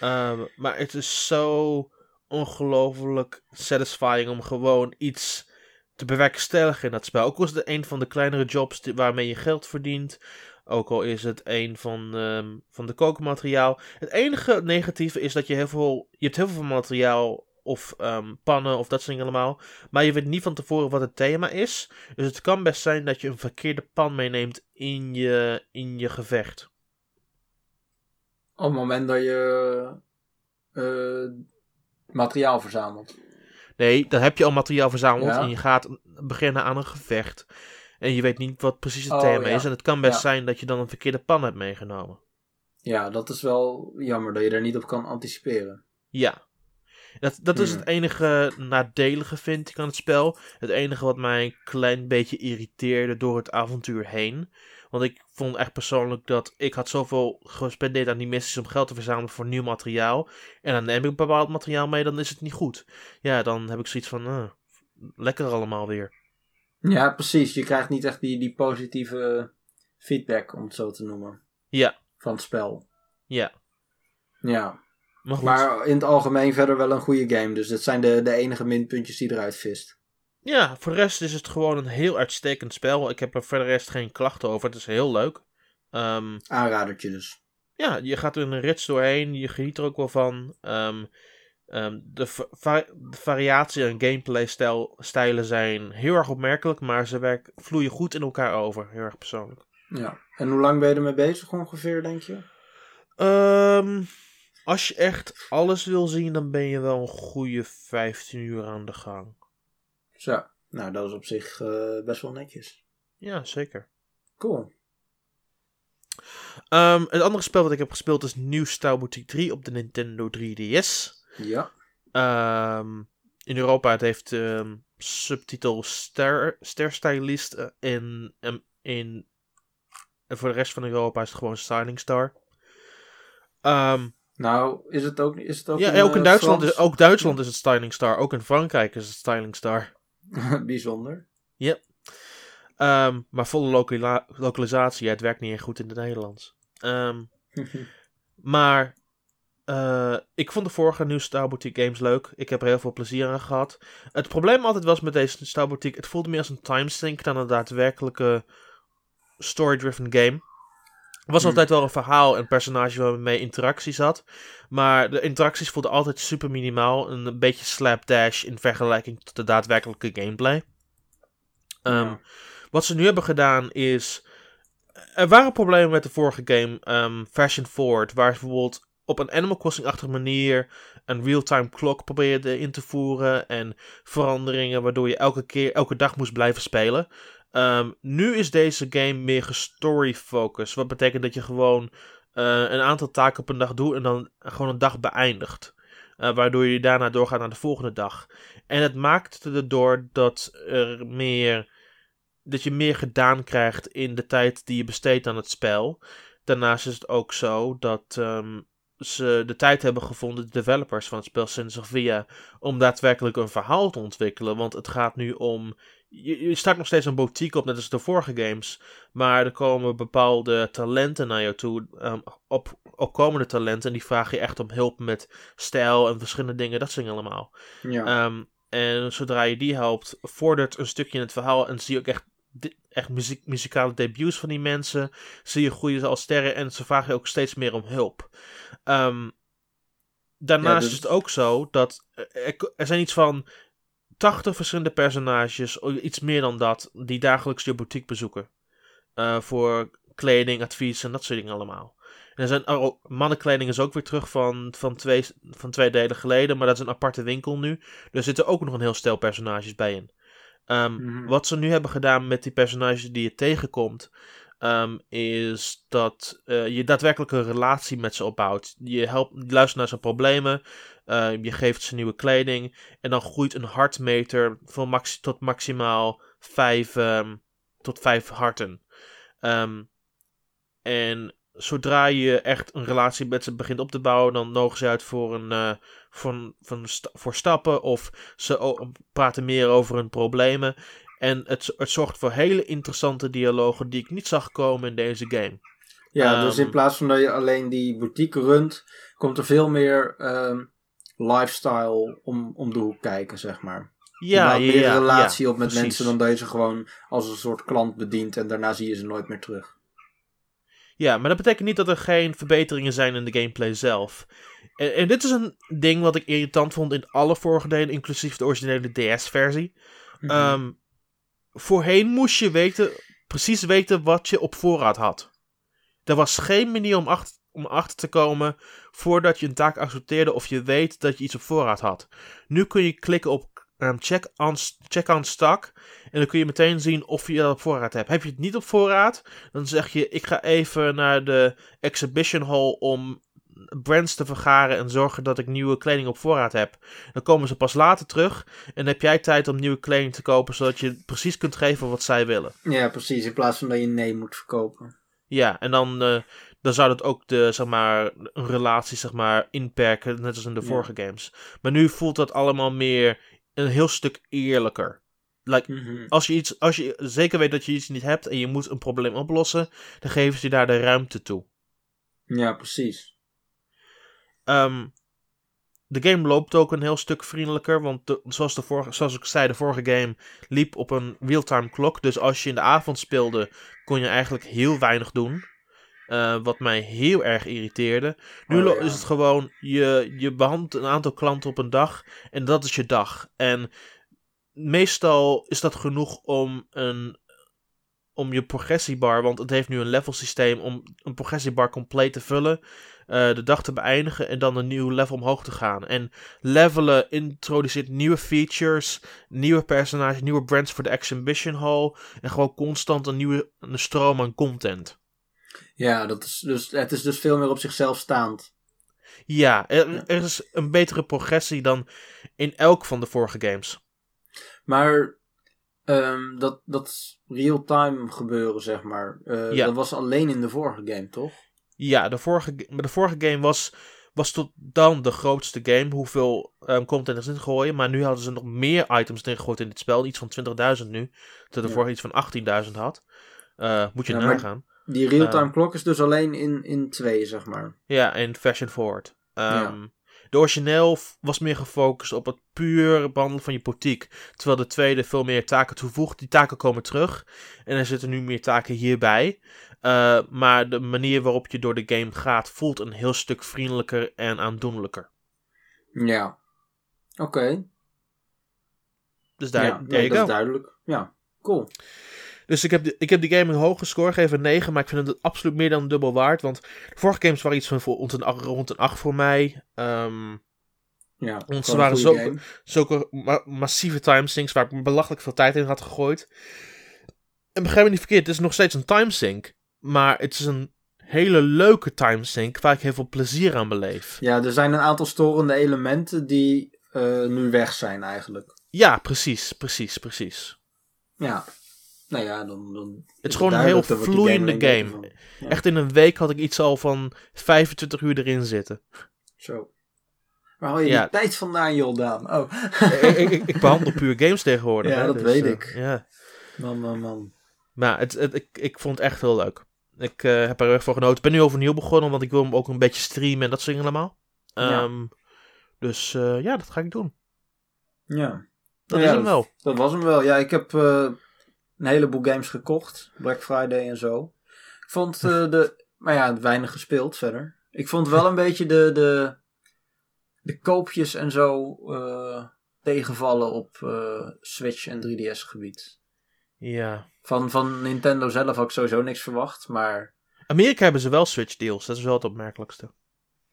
Ehm, maar het is zo ongelooflijk satisfying om gewoon iets te bewerkstelligen in dat spel. Ook al is het een van de kleinere jobs waarmee je geld verdient. Ook al is het een van, ehm, van de kookmateriaal. Het enige negatieve is dat je heel veel. Je hebt heel veel materiaal. Of ehm, pannen of dat soort dingen allemaal. Maar je weet niet van tevoren wat het thema is. Dus het kan best zijn dat je een verkeerde pan meeneemt in je, in je gevecht. Op het moment dat je eh, materiaal verzamelt. Nee, dan heb je al materiaal verzameld Ja. en je gaat beginnen aan een gevecht. En je weet niet wat precies het Oh, thema ja. is. En het kan best Ja. zijn dat je dan een verkeerde pan hebt meegenomen. Ja, dat is wel jammer dat je daar niet op kan anticiperen. Ja. Dat, dat is Hmm. het enige nadelige, vind ik, aan het spel. Het enige wat mij een klein beetje irriteerde door het avontuur heen. Want ik vond echt persoonlijk dat ik had zoveel gespendeerd aan die missies om geld te verzamelen voor nieuw materiaal. En dan neem ik bepaald materiaal mee, dan is het niet goed. Ja, dan heb ik zoiets van, eh, lekker allemaal weer. Ja, precies. Je krijgt niet echt die, die positieve feedback, om het zo te noemen, Ja, van het spel. ja. Ja, Maar in het algemeen verder wel een goede game. Dus dit zijn de, de enige minpuntjes die eruit vist. Ja, voor de rest is het gewoon een heel uitstekend spel. Ik heb er voor de rest geen klachten over. Het is heel leuk. Ehm, Aanradertje dus. ja, je gaat er een rits doorheen. Je geniet er ook wel van. Ehm, ehm, de, va- va- de variatie en gameplay stijl, stijlen zijn heel erg opmerkelijk. Maar ze werken, vloeien goed in elkaar over. Heel erg persoonlijk. Ja. En hoe lang ben je ermee bezig ongeveer, denk je? Ehm, als je echt alles wil zien, dan ben je wel een goede 15 uur aan de gang. Zo. Nou, dat is op zich eh, best wel netjes. Ja, zeker. Cool. Ehm, het andere spel dat ik heb gespeeld is New Star Boutique 3 op de Nintendo 3DS. Ja. Ehm, in Europa het heeft ehm subtitel Stylist. eh, in, em, in, en voor de rest van Europa is het gewoon Styling Star. Ehm, Nou, is het ook, is het ook ja, in, ook in eh, Duitsland, Frans? is, ook Duitsland is het Styling Star. Ook in Frankrijk is het Styling Star. Bijzonder. Ehm, maar volle locala- localisatie, ja, het werkt niet echt goed in het Nederlands. Ehm, Maar eh, ik vond de vorige New Star Boutique games leuk. Ik heb er heel veel plezier aan gehad. Het probleem altijd was met deze Star Boutique, het voelde meer als een timesync dan een daadwerkelijke story-driven game. Er was Hmm. altijd wel een verhaal en personage waarmee interacties had. Maar de interacties voelden altijd super minimaal. Een beetje slapdash in vergelijking tot de daadwerkelijke gameplay. Ehm, Ja. wat ze nu hebben gedaan is. Er waren problemen met de vorige game, ehm, Fashion Forward, waar ze bijvoorbeeld op een Animal Crossing-achtige manier een real-time klok probeerde in te voeren en veranderingen waardoor je elke keer, elke dag moest blijven spelen. Ehm, nu is deze game meer gestory-focused, wat betekent dat je gewoon eh, een aantal taken op een dag doet en dan gewoon een dag beëindigt. Eh, waardoor je daarna doorgaat naar de volgende dag. En het maakt erdoor dat er meer dat je meer gedaan krijgt in de tijd die je besteedt aan het spel. Daarnaast is het ook zo dat ehm, ze de tijd hebben gevonden, de developers van het spel Via, om daadwerkelijk een verhaal te ontwikkelen. Want het gaat nu om. Je, je start nog steeds een boutique op, net als de vorige games. Maar er komen bepaalde talenten naar je toe. ehm, op, opkomende talenten. En die vragen je echt om hulp met stijl en verschillende dingen. Dat soort dingen allemaal. Ja. Ehm, en zodra je die helpt, vordert een stukje in het verhaal. En zie je ook echt, echt muziek, muzikale debuts van die mensen. Zie je groeien als sterren. En ze vragen je ook steeds meer om hulp. Ehm, daarnaast Ja, dus- is het ook zo dat er, er zijn iets van 80 verschillende personages, iets meer dan dat, die dagelijks je boutique bezoeken. Eh, voor kleding, advies en dat soort dingen allemaal. En er zijn, oh, mannenkleding is ook weer terug van, van, twee, van twee delen geleden, maar dat is een aparte winkel nu. Er zitten ook nog een heel stel personages bij in. Ehm, Mhm. Wat ze nu hebben gedaan met die personages die je tegenkomt, ehm, is dat eh, je daadwerkelijk een relatie met ze opbouwt. Je, helpt, je luistert naar zijn problemen, eh, je geeft ze nieuwe kleding en dan groeit een hartmeter van max, tot maximaal vijf, ehm, tot vijf harten. Ehm, en zodra je echt een relatie met ze begint op te bouwen, dan nodigen ze uit voor, een, eh, voor, een- voor, een sta- voor stappen of ze praten meer over hun problemen. En het, het zorgt voor hele interessante dialogen die ik niet zag komen in deze game. Ja, dus Ehm, in plaats van dat je alleen die boutique runt, komt er veel meer ehm, lifestyle om, om de hoek kijken, zeg maar. Ja, je meer ja, een relatie ja, op met precies. mensen dan dat je ze gewoon als een soort klant bedient en daarna zie je ze nooit meer terug. Ja, maar dat betekent niet dat er geen verbeteringen zijn in de gameplay zelf. En, en dit is een ding wat ik irritant vond in alle vorige delen, inclusief de originele DS-versie. Mhm. Ehm, voorheen moest je weten, precies weten wat je op voorraad had. Er was geen manier om, acht, om achter te komen voordat je een taak accepteerde of je weet dat je iets op voorraad had. Nu kun je klikken op ehm, check, on, check on stock en dan kun je meteen zien of je dat op voorraad hebt. Heb je het niet op voorraad, dan zeg je ik ga even naar de exhibition hall om brands te vergaren en zorgen dat ik nieuwe kleding op voorraad heb. Dan komen ze pas later terug en dan heb jij tijd om nieuwe kleding te kopen, zodat je precies kunt geven wat zij willen. Ja, precies. In plaats van dat je nee moet verkopen. Ja, en dan, eh, dan zou dat ook de, zeg maar, een relatie zeg maar, inperken, net als in de Ja. vorige games. Maar nu voelt dat allemaal meer een heel stuk eerlijker. Like, Mhm. als je, iets, als je zeker weet dat je iets niet hebt en je moet een probleem oplossen, dan geven ze je daar de ruimte toe. Ja, precies. Ehm, de game loopt ook een heel stuk vriendelijker, want de- zoals, de vorige, zoals ik zei, de vorige game liep op een real-time klok. Dus als je in de avond speelde, kon je eigenlijk heel weinig doen. Eh, wat mij heel erg irriteerde. Nu Oh, ja. is het gewoon, je, je behandelt een aantal klanten op een dag en dat is je dag. En meestal is dat genoeg om een om je progressiebar, want het heeft nu een level systeem om een progressiebar compleet te vullen, eh, de dag te beëindigen en dan een nieuw level omhoog te gaan. En levelen introduceert nieuwe features, nieuwe personages, nieuwe brands voor de exhibition hall en gewoon constant een nieuwe een stroom aan content. Ja, dat is dus, het is dus veel meer op zichzelf staand. Ja, er, er is een betere progressie dan in elk van de vorige games. Maar ehm, dat, dat real-time gebeuren, zeg maar, eh, Ja. dat was alleen in de vorige game, toch? Ja, de vorige, de vorige game was, was tot dan de grootste game. Hoeveel ehm, content er is ingegooid. Maar nu hadden ze nog meer items erin gegooid in dit spel. Iets van 20.000 nu. Terwijl de Ja. vorige iets van 18.000 had. Eh, moet je Ja, maar- nagaan. Die real-time Eh. klok is dus alleen in, in twee, zeg maar. Ja, in Fashion Forward. Ehm, Ja. De origineel was meer gefocust op het puur behandelen van je politiek. Terwijl de tweede veel meer taken toevoegt. Die taken komen terug. En er zitten nu meer taken hierbij. Eh, maar de manier waarop je door de game gaat voelt een heel stuk vriendelijker en aandoenlijker. Ja. Oké. Dus daar, ja, nee, dat go. is duidelijk. Ja, cool. Dus ik heb, de, ik heb die game een hoge score gegeven, 9. Maar ik vind het absoluut meer dan dubbel waard. Want de vorige games waren iets van voor, rond, een, rond een 8 voor mij. Ehm Ja, Want ze waren zo- game. zulke ma- massieve timesinks waar ik belachelijk veel tijd in had gegooid. En begrijp me niet verkeerd, het is nog steeds een timesync. Maar het is een hele leuke timesync waar ik heel veel plezier aan beleef. Ja, er zijn een aantal storende elementen die eh, nu weg zijn eigenlijk. Ja, precies, precies, precies. Ja. Nou ja, dan... dan Het is gewoon een heel vloeiende game. Ja. Echt in een week had ik iets al van 25 uur erin zitten. Zo. Waar haal je Ja. die tijd vandaan, Joldaan? Oh. ik, ik, behandel puur games tegenwoordig. Ja, hè, dat dus, weet eh, ik. Ja. Man, man, man. Maar het, het, ik, ik vond het echt heel leuk. Ik eh, heb er erg van genoten. Ik ben nu overnieuw begonnen, want ik wil hem ook een beetje streamen en dat soort dingen allemaal. Ja. Ehm, Dus eh, ja, dat ga ik doen. Ja. Dat Ja, is hem wel. Dat was hem wel. Ja, ik heb een heleboel games gekocht. Black Friday en zo. Ik vond eh, de... Maar ja, weinig gespeeld verder. Ik vond wel een beetje de, de, de koopjes en zo eh, tegenvallen op eh, Switch en 3DS gebied. Ja. Van, van Nintendo zelf had ik sowieso niks verwacht. Maar Amerika hebben ze wel Switch deals. Dat is wel het opmerkelijkste.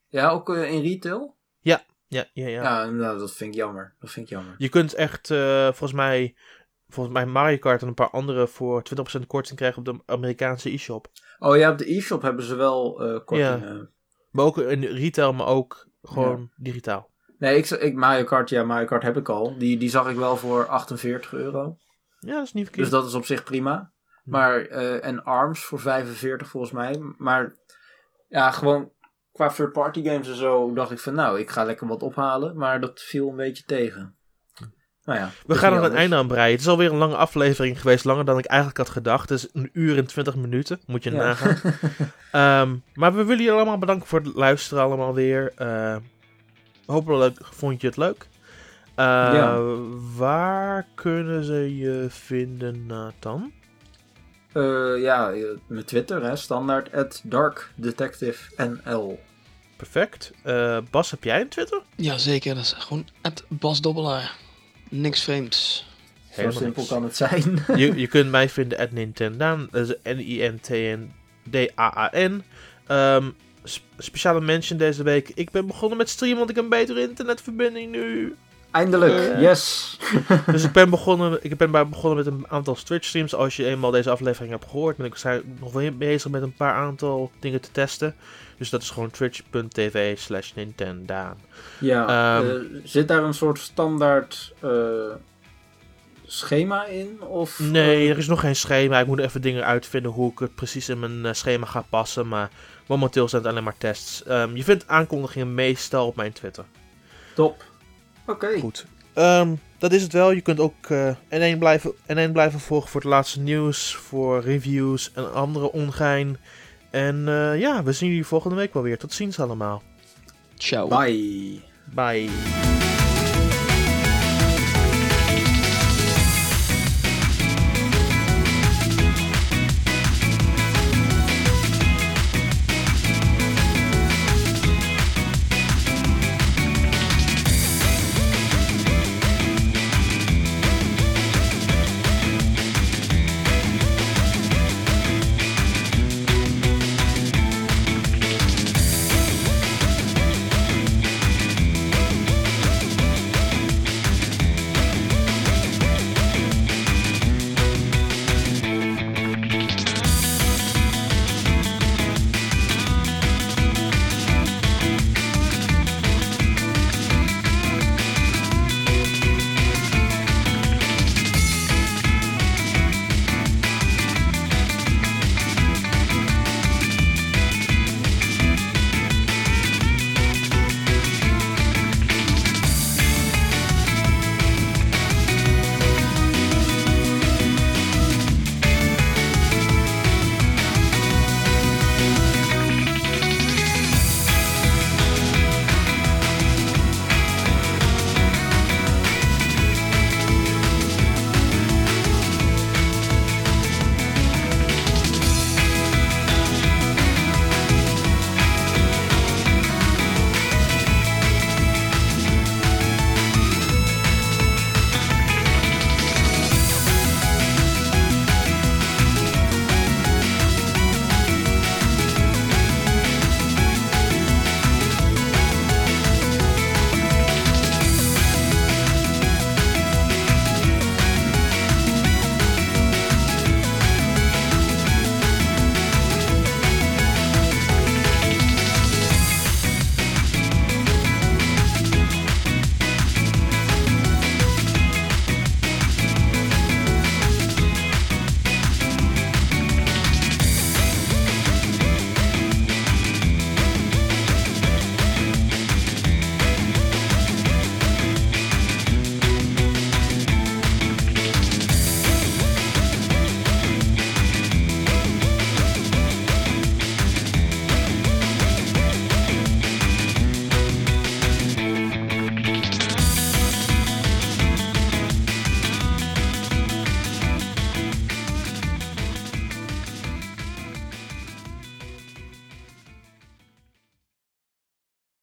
ja, ook in retail. Ja, ja, ja. Ja, nou, dat vind ik jammer. Dat vind ik jammer. Je kunt echt, volgens mij, volgens mij Mario Kart en een paar andere voor 20% korting krijgen op de Amerikaanse e-shop. Oh ja, op de e-shop hebben ze wel eh kortingen. Maar ook in retail, maar ook gewoon digitaal. Nee, ik, ik, Mario Kart, ja, Mario Kart heb ik al. Die, die zag ik wel voor 48 euro. Ja, dat is niet verkeerd. Dus dat is op zich prima. Maar, eh, en ARMS voor 45 volgens mij. Maar ja, gewoon qua third-party games en zo dacht ik van nou, ik ga lekker wat ophalen. Maar dat viel een beetje tegen. Nou ja. We gaan er een anders. einde aan breien. Het is alweer een lange aflevering geweest, langer dan ik eigenlijk had gedacht. Het is een uur en 20 minuten, moet je Ja. nagaan. Ehm, maar we willen jullie allemaal bedanken voor het luisteren allemaal weer. Eh, hopelijk vond je het leuk. Eh, Ja. Waar kunnen ze je vinden, Nathan? Eh, ja, mijn Twitter, hè, standaard at darkdetectivenl. Perfect. Eh, Bas, heb jij een Twitter? Jazeker, dat is gewoon Bas Dobbelaar. Niks vreemds. Zo Helemaal simpel niks. kan het zijn. je, je kunt mij vinden at Nintendaan. Dat is N-I-N-T-N-D-A-A-N. Ehm, sp- speciale mention deze week. Ik ben begonnen met streamen, want ik heb een betere internetverbinding nu. Eindelijk, Eh. yes. dus ik ben, begonnen, ik ben begonnen met een aantal Twitch streams. Als je eenmaal deze aflevering hebt gehoord, ben ik nog wel bezig met een paar aantal dingen te testen. Dus dat is gewoon twitch.tv slash Nintendaan. Ja, Ehm. eh, zit daar een soort standaard eh, schema in? Of, Nee, er is nog geen schema. Ik moet even dingen uitvinden hoe ik het precies in mijn schema ga passen. Maar momenteel zijn het alleen maar tests. Ehm, je vindt aankondigingen meestal op mijn Twitter. Top. Oké. Goed. Ehm, dat is het wel. Je kunt ook eh N1, blijven, N1 blijven volgen voor het laatste nieuws, voor reviews en andere ongein. En eh, ja, we zien jullie volgende week wel weer. Tot ziens allemaal. Ciao. Bye. Bye.